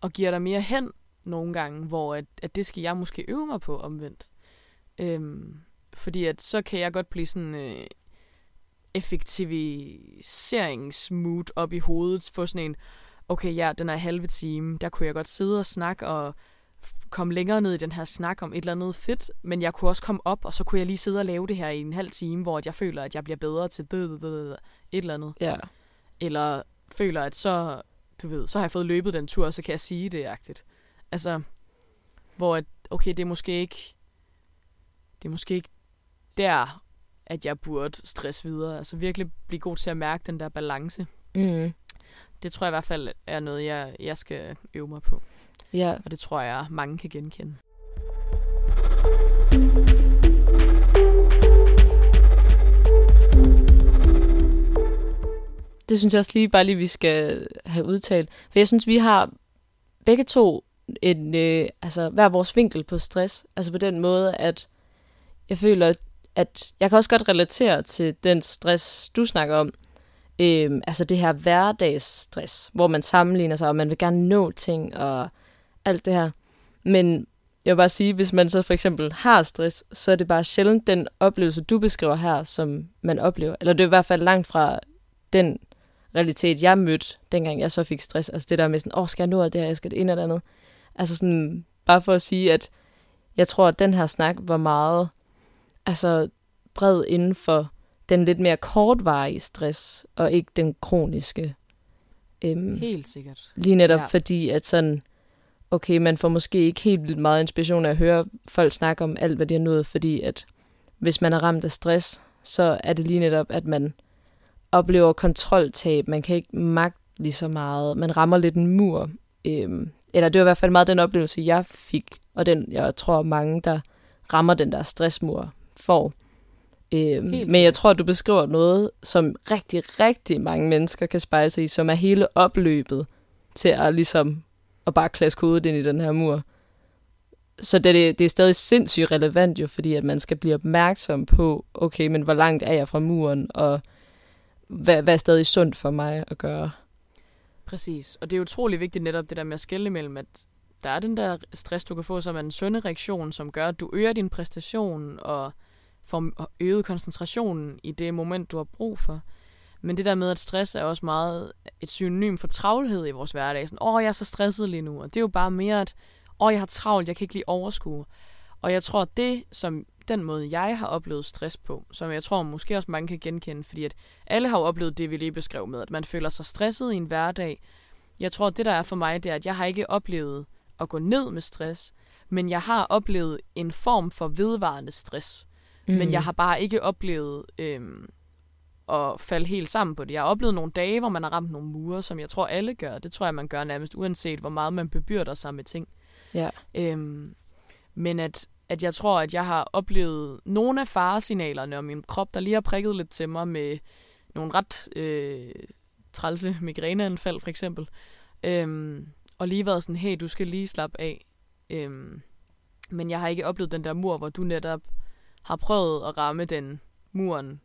og giver dig mere hen nogle gange, hvor at, at det skal jeg måske øve mig på omvendt. Øhm, fordi at så kan jeg godt blive sådan øh, effektiviseringsmood op i hovedet, få sådan en, okay, ja, den er halve time, der kunne jeg godt sidde og snakke og komme længere ned i den her snak om et eller andet fedt, men jeg kunne også komme op, og så kunne jeg lige sidde og lave det her i en halv time, hvor jeg føler, at jeg bliver bedre til det, det, det, et eller andet. Ja. Eller føler, at så, du ved, så har jeg fået løbet den tur, og så kan jeg sige det agtigt. Altså, hvor at, okay, det er måske ikke, det er måske ikke der, at jeg burde stress videre. Altså virkelig blive god til at mærke den der balance. Mm. Det tror jeg i hvert fald er noget, jeg, jeg skal øve mig på. Ja. Og det tror jeg, mange kan genkende. Det synes jeg også lige bare lige, vi skal have udtalt. For jeg synes, vi har begge to en, øh, altså, hver vores vinkel på stress. Altså på den måde, at jeg føler, at jeg kan også godt relatere til den stress, du snakker om. Øhm, altså det her hverdagsstress, hvor man sammenligner sig, og man vil gerne nå ting og alt det her. Men jeg vil bare sige, hvis man så for eksempel har stress, så er det bare sjældent den oplevelse, du beskriver her, som man oplever. Eller det er i hvert fald langt fra den realitet, jeg mødte, dengang jeg så fik stress. Altså det der med sådan, åh, skal jeg nå det her, jeg skal det ene eller andet. Altså sådan, bare for at sige, at jeg tror, at den her snak var meget altså, bred inden for den lidt mere kortvarige stress, og ikke den kroniske. Øhm, Helt sikkert. Lige netop Ja. fordi, at sådan, okay, man får måske ikke helt vildt meget inspiration af at høre folk snakke om alt, hvad de har nået, fordi at hvis man er ramt af stress, så er det lige netop, at man oplever kontroltab. Man kan ikke magte lige så meget. Man rammer lidt en mur. Øhm, eller det var i hvert fald meget den oplevelse, jeg fik, og den, jeg tror, mange, der rammer den der stressmur, får. Øhm, men jeg tror, du beskriver noget, som rigtig, rigtig mange mennesker kan spejle sig i, som er hele opløbet til at ligesom at bare klaske hovedet ind i den her mur. Så det, det, det er stadig sindssygt relevant jo, fordi at man skal blive opmærksom på, okay, men hvor langt er jeg fra muren, og hvad, hvad er stadig sundt for mig at gøre. Præcis. Og det er utrolig vigtigt netop det der med at skille mellem, at der er den der stress, du kan få, som en sunde reaktion, som gør, at du øger din præstation og får øget koncentrationen i det moment, du har brug for. Men det der med, at stress er også meget et synonym for travlhed i vores hverdag. Sådan, åh, jeg er så stresset lige nu. Og det er jo bare mere, at åh, jeg har travlt, jeg kan ikke lige overskue. Og jeg tror, det som den måde, jeg har oplevet stress på, som jeg tror måske også mange kan genkende, fordi at alle har jo oplevet det, vi lige beskrev med, at man føler sig stresset i en hverdag. Jeg tror, det der er for mig, det er, at jeg har ikke oplevet at gå ned med stress, men jeg har oplevet en form for vedvarende stress. Mm. Men jeg har bare ikke oplevet øhm, at falde helt sammen på det. Jeg har oplevet nogle dage, hvor man har ramt nogle mure, som jeg tror alle gør. Det tror jeg, man gør nærmest, uanset hvor meget man bebyrder sig med ting. Ja. Øhm, men at, at jeg tror, at jeg har oplevet nogle af faresignalerne om min krop, der lige har prikket lidt til mig med nogle ret øh, trælse migræneanfald, for eksempel. Øhm, og lige været sådan, hey, du skal lige slappe af. Øhm, men jeg har ikke oplevet den der mur, hvor du netop har prøvet at ramme den muren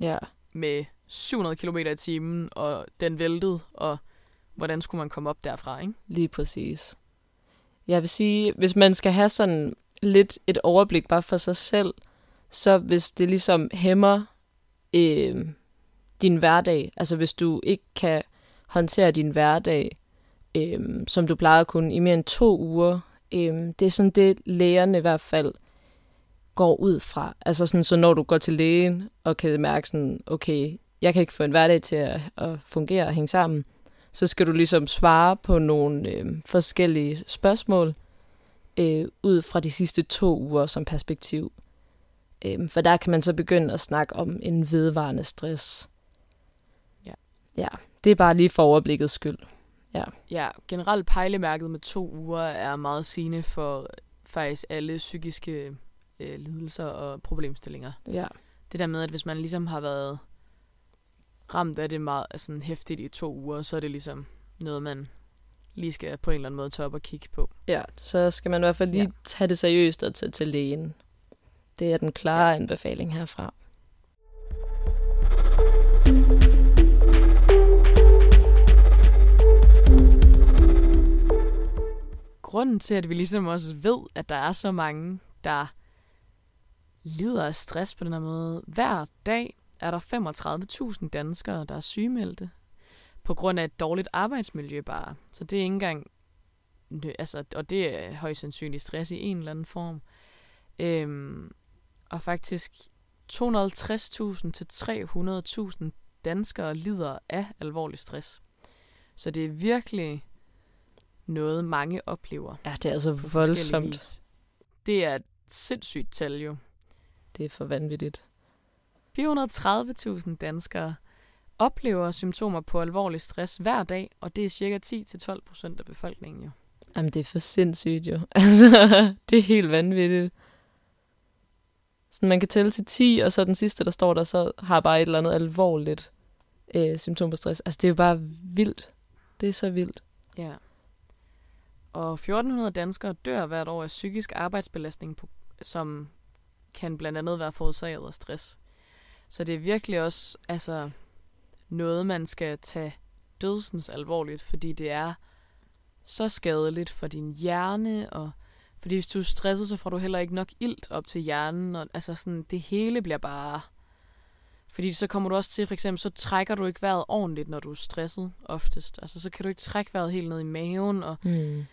Ja. med 700 km i timen, og den væltede, og hvordan skulle man komme op derfra, ikke? Lige præcis. Jeg vil sige, hvis man skal have sådan lidt et overblik bare for sig selv, så hvis det ligesom hæmmer øh, din hverdag, altså hvis du ikke kan håndtere din hverdag, øh, som du plejer at kunne i mere end to uger, øh, det er sådan det, lægerne i hvert fald går ud fra. Altså sådan, så når du går til lægen og kan mærke sådan, okay, jeg kan ikke få en hverdag til at, at fungere og hænge sammen, så skal du ligesom svare på nogle øh, forskellige spørgsmål øh, ud fra de sidste to uger som perspektiv. Øh, for der kan man så begynde at snakke om en vedvarende stress. Ja. Ja, det er bare lige for overblikkets skyld. Ja. Ja, generelt pejlemærket med to uger er meget sigende for faktisk alle psykiske øh, lidelser og problemstillinger. Ja. Det der med, at hvis man ligesom har været ramt af det meget altså, hæftigt i to uger, så er det ligesom noget, man lige skal på en eller anden måde tage op og kigge på. Ja, så skal man i hvert fald lige Ja. tage det seriøst og tage til lægen. Det er den klare ja. anbefaling herfra. Grunden til, at vi ligesom også ved, at der er så mange, der lider af stress på den her måde. Hver dag er der 35.000 danskere, der er sygemeldte på grund af et dårligt arbejdsmiljø bare. Så det er ikke engang... Altså, og det er højst sandsynligt stress i en eller anden form. Øhm, og faktisk 250.000 til 300.000 danskere lider af alvorlig stress. Så det er virkelig noget, mange oplever Ja, det er altså voldsomt. vis. Det er et sindssygt tal jo. Det er for vanvittigt. 430.000 danskere oplever symptomer på alvorlig stress hver dag, og det er cirka 10-12 procent af befolkningen jo. Jamen, det er for sindssygt jo. Altså, det er helt vanvittigt. Så man kan tælle til 10, og så den sidste, der står der, så har bare et eller andet alvorligt øh, symptom på stress. Altså, det er jo bare vildt. Det er så vildt. Ja. Og 1400 danskere dør hvert år af psykisk arbejdsbelastning, på, som kan blandt andet være forårsaget af stress. Så det er virkelig også altså, noget, man skal tage dødsens alvorligt, fordi det er så skadeligt for din hjerne, og fordi hvis du er stresset, så får du heller ikke nok ilt op til hjernen, og altså sådan, det hele bliver bare... Fordi så kommer du også til, for eksempel, så trækker du ikke vejret ordentligt, når du er stresset oftest. Altså, så kan du ikke trække vejret helt ned i maven, og Mm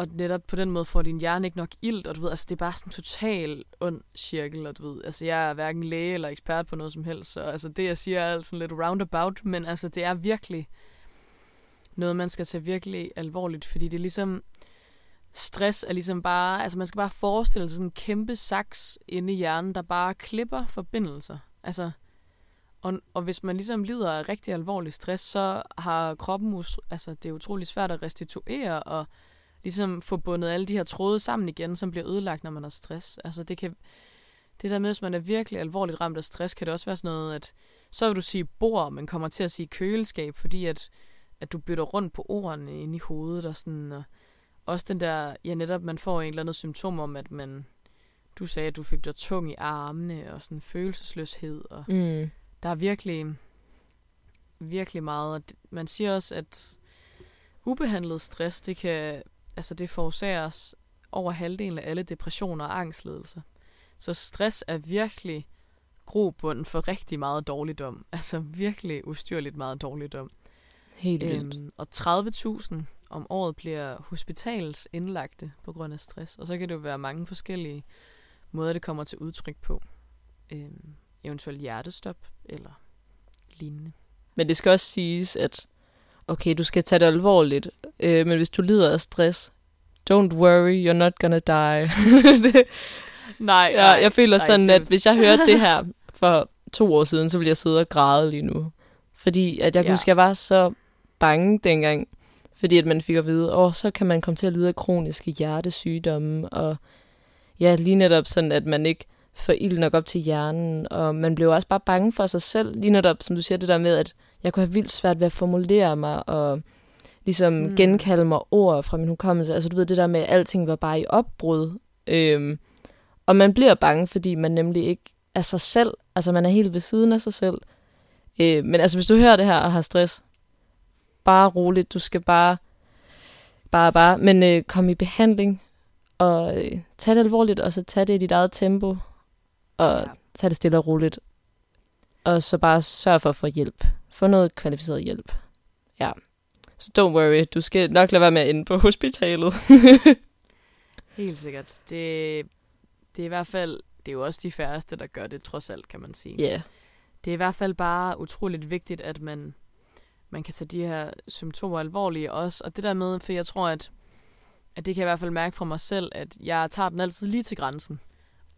og netop på den måde får din hjerne ikke nok ilt, og du ved, altså det er bare sådan en total ond cirkel, og du ved, altså jeg er hverken læge eller ekspert på noget som helst, så altså det jeg siger er altså lidt roundabout, men altså det er virkelig noget, man skal tage virkelig alvorligt, fordi det er ligesom, stress er ligesom bare, altså man skal bare forestille sig sådan en kæmpe saks inde i hjernen, der bare klipper forbindelser, altså og, og hvis man ligesom lider af rigtig alvorlig stress, så har kroppen, altså det er utrolig svært at restituere, og ligesom få bundet alle de her tråde sammen igen, som bliver ødelagt, når man har stress. Altså det kan, det der med, hvis man er virkelig alvorligt ramt af stress, kan det også være sådan noget, at så vil du sige bord, men kommer til at sige køleskab, fordi at, at du bytter rundt på ordene inde i hovedet, og sådan, og også den der, ja netop, man får en eller anden symptom om, at man, du sagde, at du fik dig tung i armene, og sådan følelsesløshed, og Mm. der er virkelig, virkelig meget. Man siger også, at ubehandlet stress, det kan, altså det forårsager os over halvdelen af alle depressioner og angstlidelser. Så stress er virkelig grobund for rigtig meget dårligdom. Altså virkelig ustyrligt meget dårligdom. Helt vildt. Øhm, og 30.000 om året bliver hospitals indlagte på grund af stress. Og så kan det jo være mange forskellige måder, det kommer til udtryk på. Øhm, eventuelt hjertestop eller lignende. Men det skal også siges, at okay, du skal tage det alvorligt, øh, men hvis du lider af stress, don't worry, you're not gonna die. det, Nej, ja, jeg føler nej, sådan, det- at hvis jeg hørte det her for to år siden, så ville jeg sidde og græde lige nu. Fordi at jeg Ja. husker, jeg var så bange dengang, fordi at man fik at vide, åh, så kan man komme til at lide af kroniske hjertesygdomme, og ja, lige netop sådan, at man ikke får ild nok op til hjernen, og man blev også bare bange for sig selv, lige netop, som du siger, det der med, at jeg kunne have vildt svært ved at formulere mig, og ligesom Mm. genkalde mig ord fra min hukommelse. Altså du ved, det der med, at alting var bare i opbrud. Øhm, og man bliver bange, fordi man nemlig ikke er sig selv. Altså man er helt ved siden af sig selv. Øh, men altså hvis du hører det her og har stress, bare roligt. Du skal bare, bare, bare. Men øh, kom i behandling, og øh, tag det alvorligt, og så tag det i dit eget tempo, og Ja. tag det stille og roligt. Og så bare sørg for at få hjælp. Få noget kvalificeret hjælp. Ja. Så don't worry, du skal nok lade være med at ende på hospitalet. Helt sikkert. Det, det er i hvert fald, det er jo også de færreste, der gør det, trods alt, kan man sige. Ja. yeah. Det er i hvert fald bare utroligt vigtigt, at man, man kan tage de her symptomer alvorlige også. Og det der med, for jeg tror, at, at det kan jeg i hvert fald mærke fra mig selv, at jeg tager den altid lige til grænsen.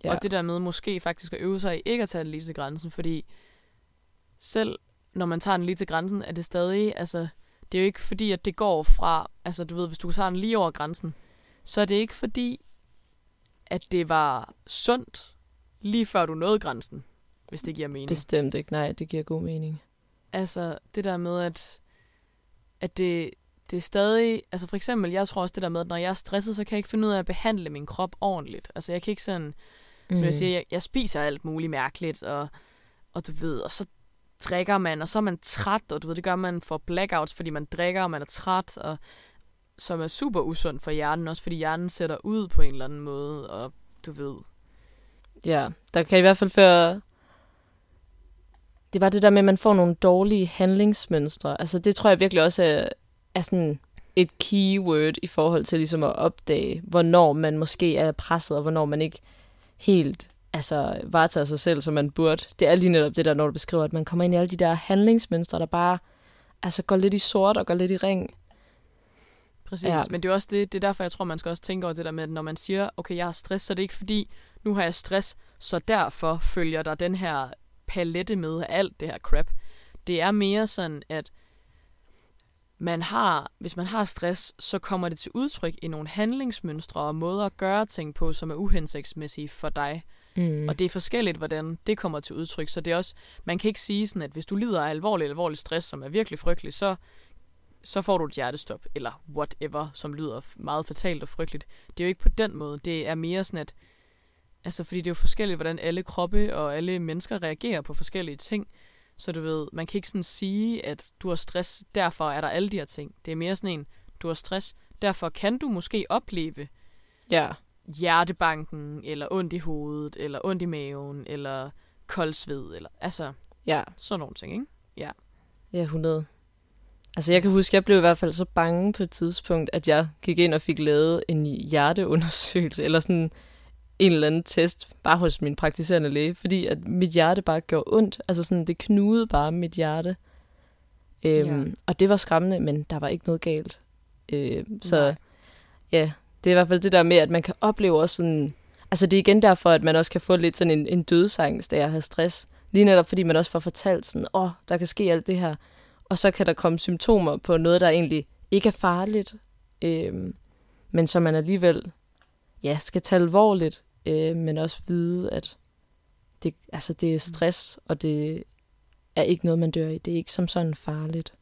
Ja. Og det der med måske faktisk at øve sig i ikke at tage den lige til grænsen, fordi selv når man tager den lige til grænsen, er det stadig, altså, det er jo ikke fordi, at det går fra, altså du ved, hvis du tager den lige over grænsen, så er det ikke fordi, at det var sundt, lige før du nåede grænsen, hvis det giver mening. Bestemt ikke. Nej, det giver god mening. Altså, det der med, at, at det, det er stadig, altså for eksempel, jeg tror også det der med, at når jeg er stresset, så kan jeg ikke finde ud af at behandle min krop ordentligt. Altså jeg kan ikke sådan, mm. som jeg siger, jeg, jeg spiser alt muligt mærkeligt, og, og du ved, og så drikker man, og så er man træt, og du ved, det gør man for blackouts, fordi man drikker, og man er træt, og som er super usund for hjernen, også fordi hjernen sætter ud på en eller anden måde, og du ved. Ja, der kan i hvert fald føre... Det var det der med, at man får nogle dårlige handlingsmønstre. Altså det tror jeg virkelig også er, er sådan et keyword i forhold til ligesom at opdage, hvornår man måske er presset, og hvornår man ikke helt altså, varetager sig selv, som man burde. Det er lige netop det der, når du beskriver, at man kommer ind i alle de der handlingsmønstre, der bare altså, går lidt i sort og går lidt i ring. Præcis, ja. men det er også det, det er derfor, jeg tror, man skal også tænke over det der med, at når man siger, okay, jeg har stress, så er det ikke fordi, nu har jeg stress, så derfor følger der den her palette med af alt det her crap. Det er mere sådan, at man har, hvis man har stress, så kommer det til udtryk i nogle handlingsmønstre og måder at gøre ting på, som er uhensigtsmæssige for dig. Mm. Og det er forskelligt, hvordan det kommer til udtryk. Så det er også, man kan ikke sige sådan, at hvis du lider af alvorlig, alvorlig stress, som er virkelig frygtelig, så, så får du et hjertestop, eller whatever, som lyder meget fatalt og frygteligt. Det er jo ikke på den måde. Det er mere sådan, at altså, fordi det er jo forskelligt, hvordan alle kroppe og alle mennesker reagerer på forskellige ting. Så du ved, man kan ikke sådan sige, at du har stress, derfor er der alle de her ting. Det er mere sådan en, du har stress, derfor kan du måske opleve ja. Hjertebanken, eller ondt i hovedet, eller ondt i maven, eller koldsved, eller altså ja. sådan nogle ting, ikke? Ja. Ja, 100. Altså jeg kan huske, jeg blev i hvert fald så bange på et tidspunkt, at jeg gik ind og fik lavet en hjerteundersøgelse, eller sådan en eller anden test, bare hos min praktiserende læge, fordi at mit hjerte bare gjorde ondt. Altså sådan, det knudede bare mit hjerte. Øhm, ja. Og det var skræmmende, men der var ikke noget galt. Øhm, så ja, det er i hvert fald det der med, at man kan opleve også sådan... Altså det er igen derfor, at man også kan få lidt sådan en, en dødsangst, da jeg har stress. Lige netop fordi man også får fortalt sådan, åh, oh, der kan ske alt det her. Og så kan der komme symptomer på noget, der egentlig ikke er farligt, øhm, men som man alligevel ja, skal tage alvorligt, øh, men også vide, at det, altså, det er stress, og det er ikke noget, man dør i. Det er ikke som sådan farligt.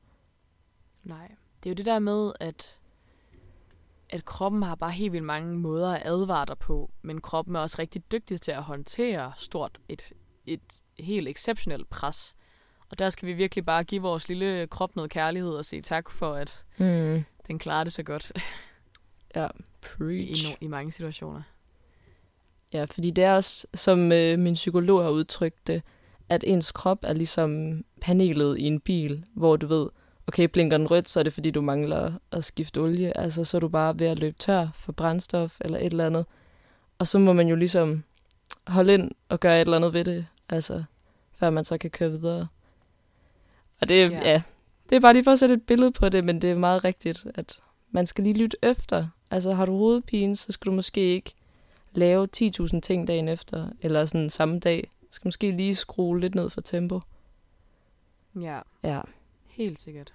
Nej, det er jo det der med, at at kroppen har bare helt vildt mange måder at advare dig på, men kroppen er også rigtig dygtig til at håndtere stort et, et helt exceptionelt pres. Og der skal vi virkelig bare give vores lille krop noget kærlighed og sige tak for, at mm. den klarer det så godt. ja, preach. I, no, I mange situationer. Ja, fordi det er også, som øh, min psykolog har udtrykt det, at ens krop er ligesom panelet i en bil, hvor du ved, okay, blinker den rødt, så er det fordi, du mangler at skifte olie. Altså, så er du bare ved at løbe tør for brændstof eller et eller andet. Og så må man jo ligesom holde ind og gøre et eller andet ved det, altså, før man så kan køre videre. Og det, ja. ja, det er bare lige for at sætte et billede på det, men det er meget rigtigt, at man skal lige lytte efter. Altså, har du hovedpine, så skal du måske ikke lave 10.000 ting dagen efter, eller sådan samme dag. Skal måske lige skrue lidt ned for tempo. Ja. Ja. Helt sikkert.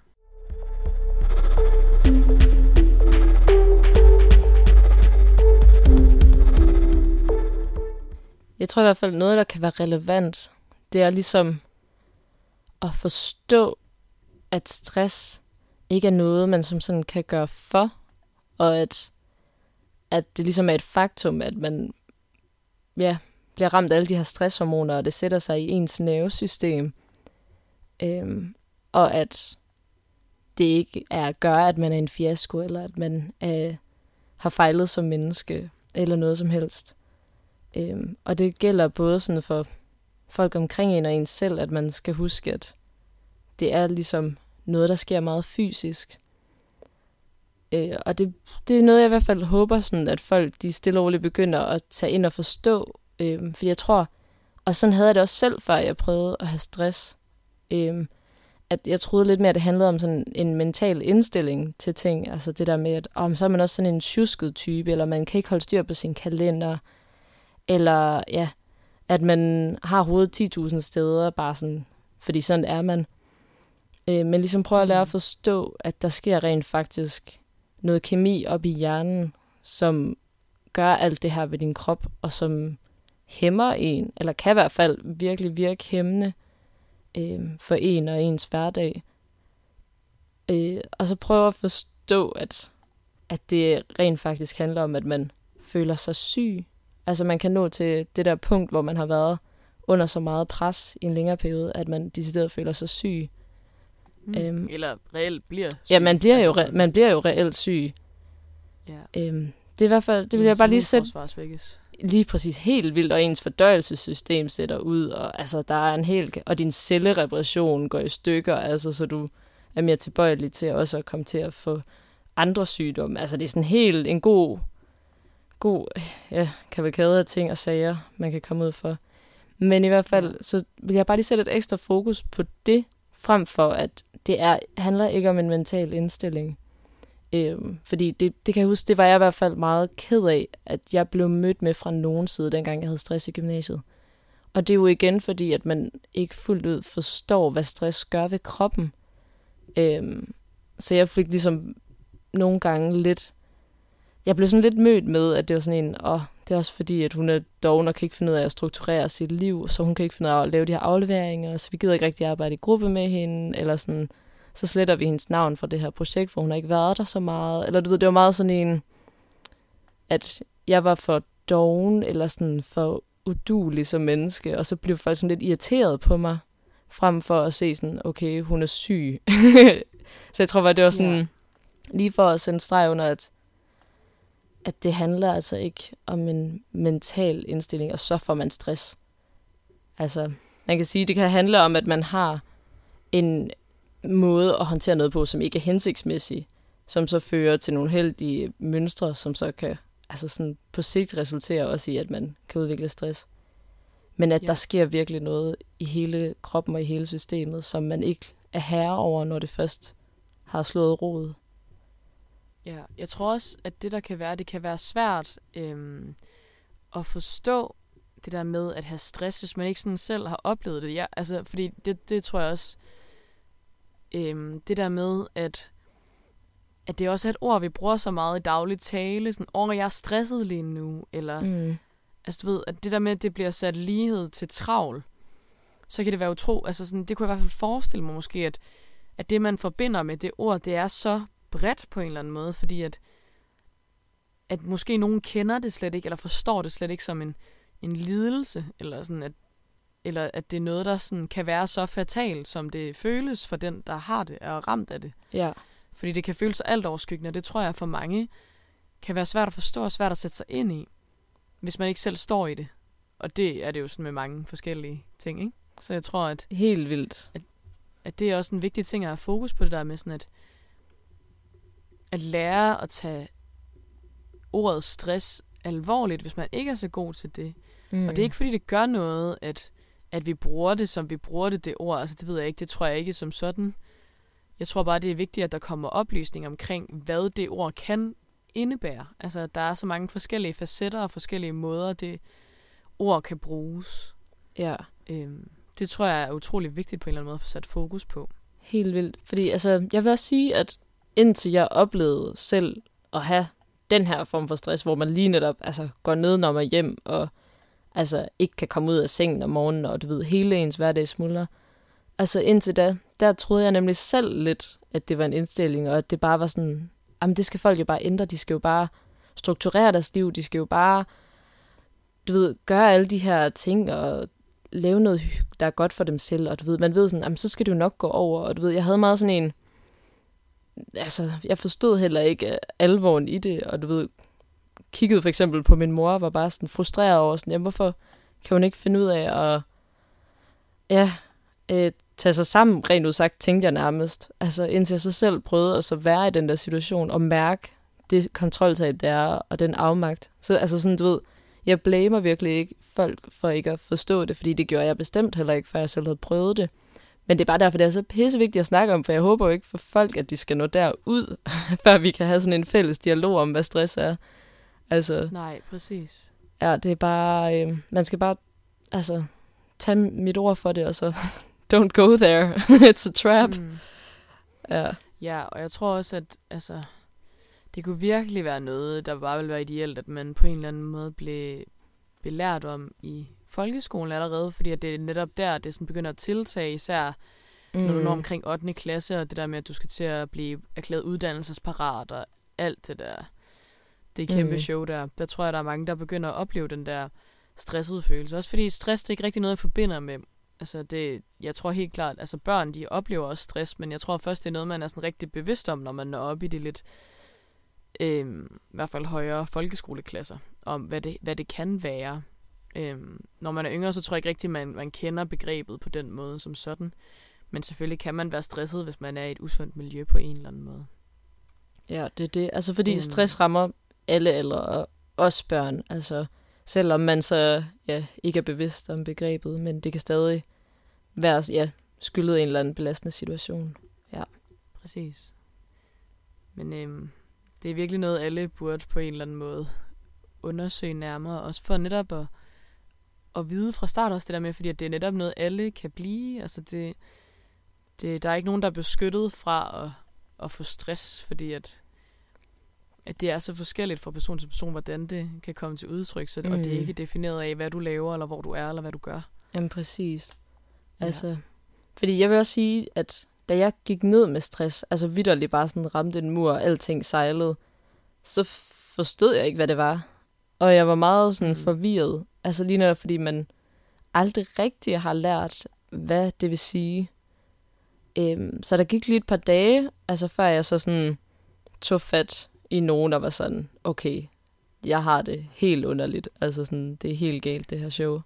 Jeg tror i hvert fald, noget, der kan være relevant, det er ligesom at forstå, at stress ikke er noget, man som sådan kan gøre for, og at at det ligesom er et faktum, at man ja, bliver ramt af alle de her stresshormoner, og det sætter sig i ens nervesystem. Øhm, og at det ikke er at gøre, at man er en fiasko, eller at man øh, har fejlet som menneske, eller noget som helst. Øhm, og det gælder både sådan for folk omkring en og en selv, at man skal huske, at det er ligesom noget, der sker meget fysisk. Øh, og det, det er noget, jeg i hvert fald håber, sådan, at folk de stille og roligt begynder at tage ind og forstå. Øh, fordi jeg tror, og sådan havde jeg det også selv, før jeg prøvede at have stress. Øh, at jeg troede lidt mere, at det handlede om sådan en mental indstilling til ting. Altså det der med, at om så er man også sådan en tjusket type, eller man kan ikke holde styr på sin kalender. Eller ja, at man har hovedet 10.000 steder, bare sådan, fordi sådan er man. Øh, men ligesom prøve at lære at mm. forstå, at der sker rent faktisk noget kemi op i hjernen, som gør alt det her ved din krop, og som hæmmer en, eller kan i hvert fald virkelig virke hæmmende øh, for en og ens hverdag. Øh, og så prøve at forstå, at, at det rent faktisk handler om, at man føler sig syg. Altså man kan nå til det der punkt, hvor man har været under så meget pres i en længere periode, at man decideret føler sig syg. Mm. Øhm, Eller reelt bliver syg. Ja, man bliver, altså, jo, re- man bliver jo reelt syg. Ja. Øhm, det er i hvert fald, det vil jeg bare lige sætte... Lige præcis helt vildt, og ens fordøjelsessystem sætter ud, og altså, der er en helt, og din cellereparation går i stykker, altså, så du er mere tilbøjelig til også at komme til at få andre sygdomme. Altså, det er sådan helt en god, god ja, kavalkade af ting og sager, man kan komme ud for. Men i hvert fald, så vil jeg bare lige sætte et ekstra fokus på det, frem for at det er, handler ikke om en mental indstilling. Øhm, fordi det, det kan jeg huske, det var jeg i hvert fald meget ked af, at jeg blev mødt med fra nogen side, dengang jeg havde stress i gymnasiet. Og det er jo igen fordi, at man ikke fuldt ud forstår, hvad stress gør ved kroppen. Øhm, så jeg fik ligesom nogle gange lidt... Jeg blev sådan lidt mødt med, at det var sådan en, åh, det er også fordi, at hun er doven og kan ikke finde ud af at strukturere sit liv, så hun kan ikke finde ud af at lave de her afleveringer, så vi gider ikke rigtig arbejde i gruppe med hende, eller sådan, så sletter vi hendes navn fra det her projekt, for hun har ikke været der så meget. Eller du ved, det var meget sådan en, at jeg var for doven, eller sådan for udulig som menneske, og så blev folk sådan lidt irriteret på mig, frem for at se sådan, okay, hun er syg. så jeg tror bare, det var sådan, ja. lige for at sende streg under, at, at det handler altså ikke om en mental indstilling, og så får man stress. Altså, man kan sige, det kan handle om, at man har en måde at håndtere noget på, som ikke er hensigtsmæssig, som så fører til nogle heldige mønstre, som så kan altså sådan på sigt resultere også i, at man kan udvikle stress. Men at ja. der sker virkelig noget i hele kroppen og i hele systemet, som man ikke er herre over, når det først har slået rod. Ja, jeg tror også, at det der kan være, det kan være svært øhm, at forstå det der med at have stress, hvis man ikke sådan selv har oplevet det. Ja, altså, fordi det, det tror jeg også, øhm, det der med, at, at det også er et ord, vi bruger så meget i daglig tale, sådan, åh, jeg er stresset lige nu, eller, mm. altså du ved, at det der med, at det bliver sat lighed til travl, så kan det være utro, altså sådan, det kunne jeg i hvert fald forestille mig måske, at, at det, man forbinder med det ord, det er så bredt på en eller anden måde, fordi at, at måske nogen kender det slet ikke, eller forstår det slet ikke som en, en lidelse, eller sådan, at eller at det er noget, der sådan kan være så fatalt, som det føles for den, der har det og er ramt af det. Ja. Fordi det kan føles alt overskyggende, og det tror jeg for mange kan være svært at forstå og svært at sætte sig ind i, hvis man ikke selv står i det. Og det er det jo sådan med mange forskellige ting, ikke? Så jeg tror, at... Helt vildt. At, at det er også en vigtig ting at have fokus på det der med sådan, at, at lære at tage ordet stress alvorligt, hvis man ikke er så god til det. Mm. Og det er ikke fordi, det gør noget, at at vi bruger det, som vi bruger det, det ord. Altså, det ved jeg ikke. Det tror jeg ikke som sådan. Jeg tror bare, det er vigtigt, at der kommer oplysning omkring, hvad det ord kan indebære. Altså, der er så mange forskellige facetter og forskellige måder, det ord kan bruges. Ja. Øhm, det tror jeg er utrolig vigtigt på en eller anden måde at få sat fokus på. Helt vildt. Fordi altså, jeg vil også sige, at indtil jeg oplevede selv at have den her form for stress, hvor man lige netop altså, går ned, når man hjem, og altså ikke kan komme ud af sengen om morgenen, og du ved, hele ens hverdag smuldrer. Altså indtil da, der troede jeg nemlig selv lidt, at det var en indstilling, og at det bare var sådan, jamen det skal folk jo bare ændre, de skal jo bare strukturere deres liv, de skal jo bare, du ved, gøre alle de her ting, og lave noget, der er godt for dem selv, og du ved, man ved sådan, jamen så skal det jo nok gå over, og du ved, jeg havde meget sådan en, altså, jeg forstod heller ikke øh, alvoren i det, og du ved, kiggede for eksempel på min mor, var bare sådan frustreret over, sådan, jamen, hvorfor kan hun ikke finde ud af at ja, øh, tage sig sammen, rent udsagt, tænkte jeg nærmest. Altså indtil jeg så selv prøvede at så være i den der situation, og mærke det kontroltab, der er, og den afmagt. Så altså sådan, du ved, jeg blamer virkelig ikke folk for ikke at forstå det, fordi det gjorde jeg bestemt heller ikke, før jeg selv havde prøvet det. Men det er bare derfor, det er så pissevigtigt at snakke om, for jeg håber jo ikke for folk, at de skal nå derud, før vi kan have sådan en fælles dialog om, hvad stress er. Altså, Nej, præcis. Ja, det er bare, øh, man skal bare, altså, tage mit ord for det, og så, don't go there, it's a trap. Mm. Ja. Ja, og jeg tror også, at altså, det kunne virkelig være noget, der bare ville være ideelt, at man på en eller anden måde blev belært om i folkeskolen allerede, fordi at det er netop der, det sådan begynder at tiltage, især mm. når du når omkring 8. klasse, og det der med, at du skal til at blive erklæret uddannelsesparat, og alt det der, det kæmpe mm. show der, der tror jeg, der er mange, der begynder at opleve den der stressede følelse. Også fordi stress, det er ikke rigtig noget, jeg forbinder med, altså det, jeg tror helt klart, altså børn, de oplever også stress, men jeg tror først, det er noget, man er sådan rigtig bevidst om, når man når op i de lidt, øh, i hvert fald højere folkeskoleklasser, om hvad det, hvad det kan være. Øh, når man er yngre, så tror jeg ikke rigtig, man, man kender begrebet på den måde som sådan. Men selvfølgelig kan man være stresset, hvis man er i et usundt miljø på en eller anden måde. Ja, det er det. Altså fordi øhm. stress rammer alle aldre, og også børn. Altså selvom man så ja, ikke er bevidst om begrebet, men det kan stadig være ja, skyldet en eller anden belastende situation. Ja. Præcis. Men øhm, det er virkelig noget, alle burde på en eller anden måde undersøge nærmere, også for netop at, at vide fra start også det der med, fordi det er netop noget, alle kan blive. Altså det, det, der er ikke nogen, der er beskyttet fra at, at få stress, fordi at, at det er så forskelligt fra person til person, hvordan det kan komme til udtryk, så, mm. og det er mm. ikke defineret af, hvad du laver, eller hvor du er, eller hvad du gør. Jamen præcis. Altså, ja. fordi jeg vil også sige, at da jeg gik ned med stress, altså vidderligt bare sådan ramte en mur, og alting sejlede, så forstod jeg ikke, hvad det var. Og jeg var meget sådan mm. forvirret. Altså lige netop, fordi man aldrig rigtig har lært, hvad det vil sige. Øhm, så der gik lige et par dage, altså før jeg så sådan tog fat i nogen, der var sådan, okay, jeg har det helt underligt. Altså sådan, det er helt galt, det her show.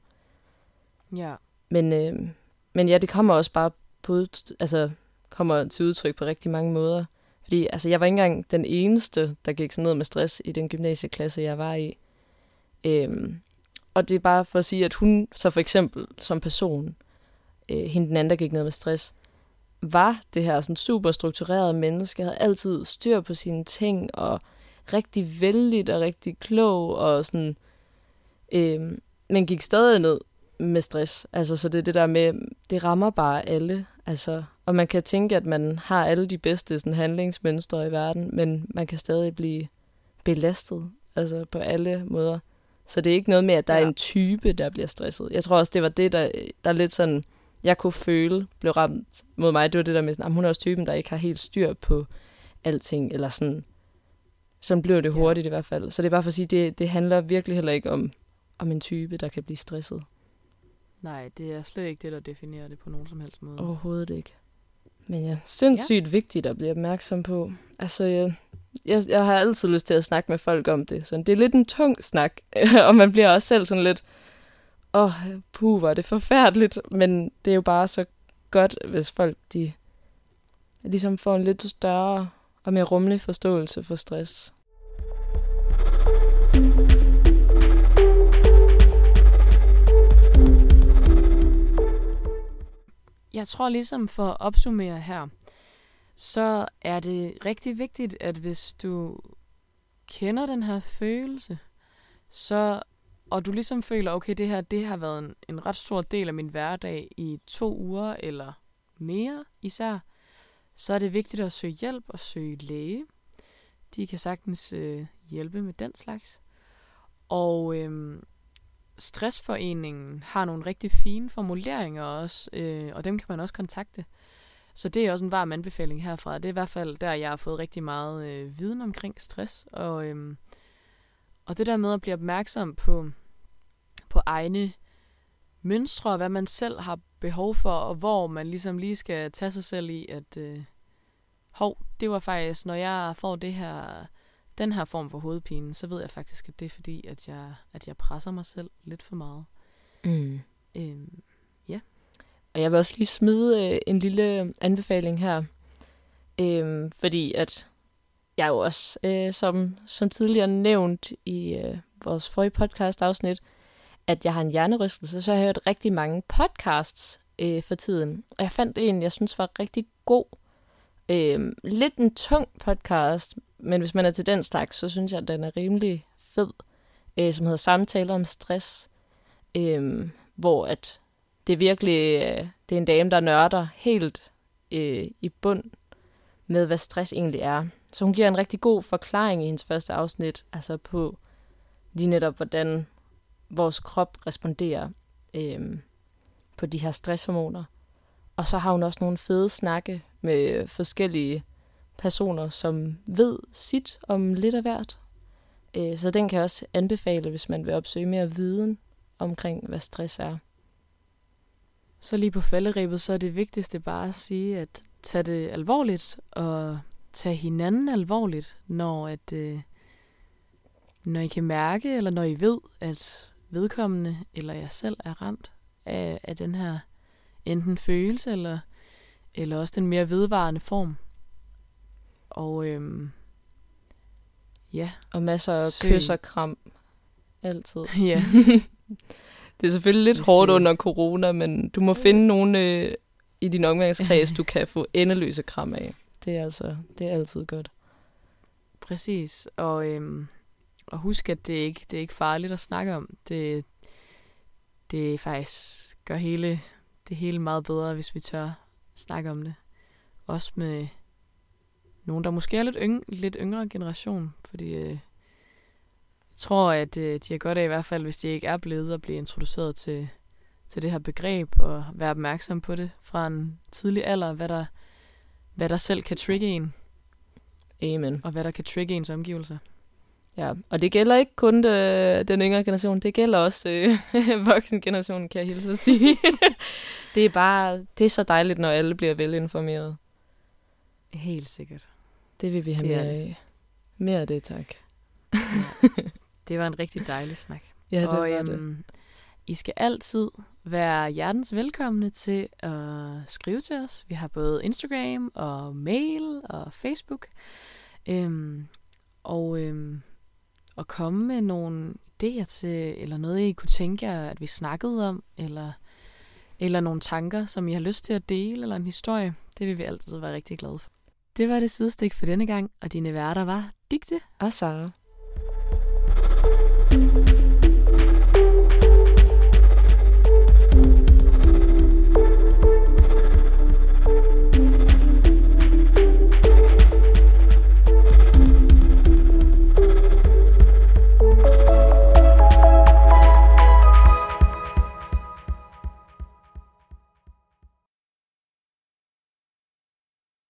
Ja. Men, øhm, men ja, det kommer også bare på, altså, kommer til udtryk på rigtig mange måder. Fordi altså, jeg var ikke engang den eneste, der gik sådan ned med stress i den gymnasieklasse, jeg var i. Øhm, og det er bare for at sige, at hun så for eksempel som person, øh, hende den anden, der gik ned med stress, var det her sådan super strukturerede menneske, havde altid styr på sine ting, og rigtig vældigt og rigtig klog, og sådan, øh, men gik stadig ned med stress. Altså, så det er det der med, det rammer bare alle. Altså, og man kan tænke, at man har alle de bedste sådan, handlingsmønstre i verden, men man kan stadig blive belastet altså på alle måder. Så det er ikke noget med, at der ja. er en type, der bliver stresset. Jeg tror også, det var det, der, der lidt sådan jeg kunne føle blev ramt mod mig, det var det der med, at hun er også typen, der ikke har helt styr på alting, eller sådan. Sådan blev det hurtigt ja. i hvert fald. Så det er bare for at sige, det, det handler virkelig heller ikke om, om en type, der kan blive stresset. Nej, det er slet ikke det, der definerer det på nogen som helst måde. Overhovedet ikke. Men ja, sindssygt ja. vigtigt at blive opmærksom på. Altså, jeg, jeg, jeg har altid lyst til at snakke med folk om det. Så det er lidt en tung snak, og man bliver også selv sådan lidt, åh, oh, puh, var det forfærdeligt, men det er jo bare så godt, hvis folk de ligesom får en lidt større og mere rummelig forståelse for stress. Jeg tror ligesom for at opsummere her, så er det rigtig vigtigt, at hvis du kender den her følelse, så og du ligesom føler, okay, det her det har været en, en ret stor del af min hverdag i to uger eller mere især, så er det vigtigt at søge hjælp og søge læge. De kan sagtens øh, hjælpe med den slags. Og øh, Stressforeningen har nogle rigtig fine formuleringer også, øh, og dem kan man også kontakte. Så det er også en varm anbefaling herfra. Det er i hvert fald der, jeg har fået rigtig meget øh, viden omkring stress. Og, øh, og det der med at blive opmærksom på, på egne mønstre, hvad man selv har behov for, og hvor man ligesom lige skal tage sig selv i, at øh, hov, det var faktisk, når jeg får det her, den her form for hovedpine, så ved jeg faktisk, at det er fordi, at jeg, at jeg presser mig selv lidt for meget. Mm. Øhm. Og jeg vil også lige smide øh, en lille anbefaling her, øh, fordi at jeg jo også, øh, som, som tidligere nævnt i øh, vores forrige podcast-afsnit, at jeg har en hjernerystelse, så har jeg hørt rigtig mange podcasts øh, for tiden. Og jeg fandt en, jeg synes var rigtig god. Øh, lidt en tung podcast, men hvis man er til den slags, så synes jeg, at den er rimelig fed, øh, som hedder Samtaler om stress, øh, hvor at det er virkelig øh, det er en dame, der nørder helt øh, i bund med, hvad stress egentlig er. Så hun giver en rigtig god forklaring i hendes første afsnit, altså på lige netop, hvordan vores krop responderer øh, på de her stresshormoner. og så har hun også nogle fede snakke med forskellige personer, som ved sit om lidt af hvert. Øh, så den kan jeg også anbefale, hvis man vil opsøge mere viden omkring, hvad stress er. Så lige på falderibet, så er det vigtigste bare at sige, at tage det alvorligt, og tage hinanden alvorligt, når, at, øh, når I kan mærke, eller når I ved, at vedkommende eller jeg selv er ramt af, af den her enten følelse, eller, eller også den mere vedvarende form. Og øhm, ja. Og masser af kys og kram. Altid. Ja. det er selvfølgelig lidt Hvis hårdt det... under corona, men du må finde nogen øh, i din omgangskreds, du kan få endeløse kram af. Det er altså, det er altid godt. Præcis. Og, øhm, og husk, at det ikke det er ikke farligt at snakke om. Det, det faktisk gør hele, det hele meget bedre, hvis vi tør snakke om det. Også med nogen, der måske er lidt, yng, lidt yngre generation, fordi øh, tror, at øh, de har godt af i hvert fald, hvis de ikke er blevet at blive introduceret til, til det her begreb og være opmærksom på det fra en tidlig alder, hvad der, hvad der selv kan trigge en. Amen. Og hvad der kan trigge ens omgivelser. Ja, og det gælder ikke kun det, den yngre generation, det gælder også øh, voksengenerationen, kan jeg hilse at sige. det er bare, det er så dejligt, når alle bliver velinformeret. Helt sikkert. Det vil vi have det mere af. Mere af det, tak. ja. Det var en rigtig dejlig snak. Ja, det og, var øhm, det. I skal altid være hjertens velkomne til at skrive til os. Vi har både Instagram og mail og Facebook. Øhm, og øhm, at komme med nogle idéer til, eller noget, I kunne tænke jer, at vi snakkede om, eller, eller nogle tanker, som I har lyst til at dele, eller en historie. Det vil vi altid være rigtig glade for. Det var det sidestik for denne gang, og dine værter var Digte og Sara.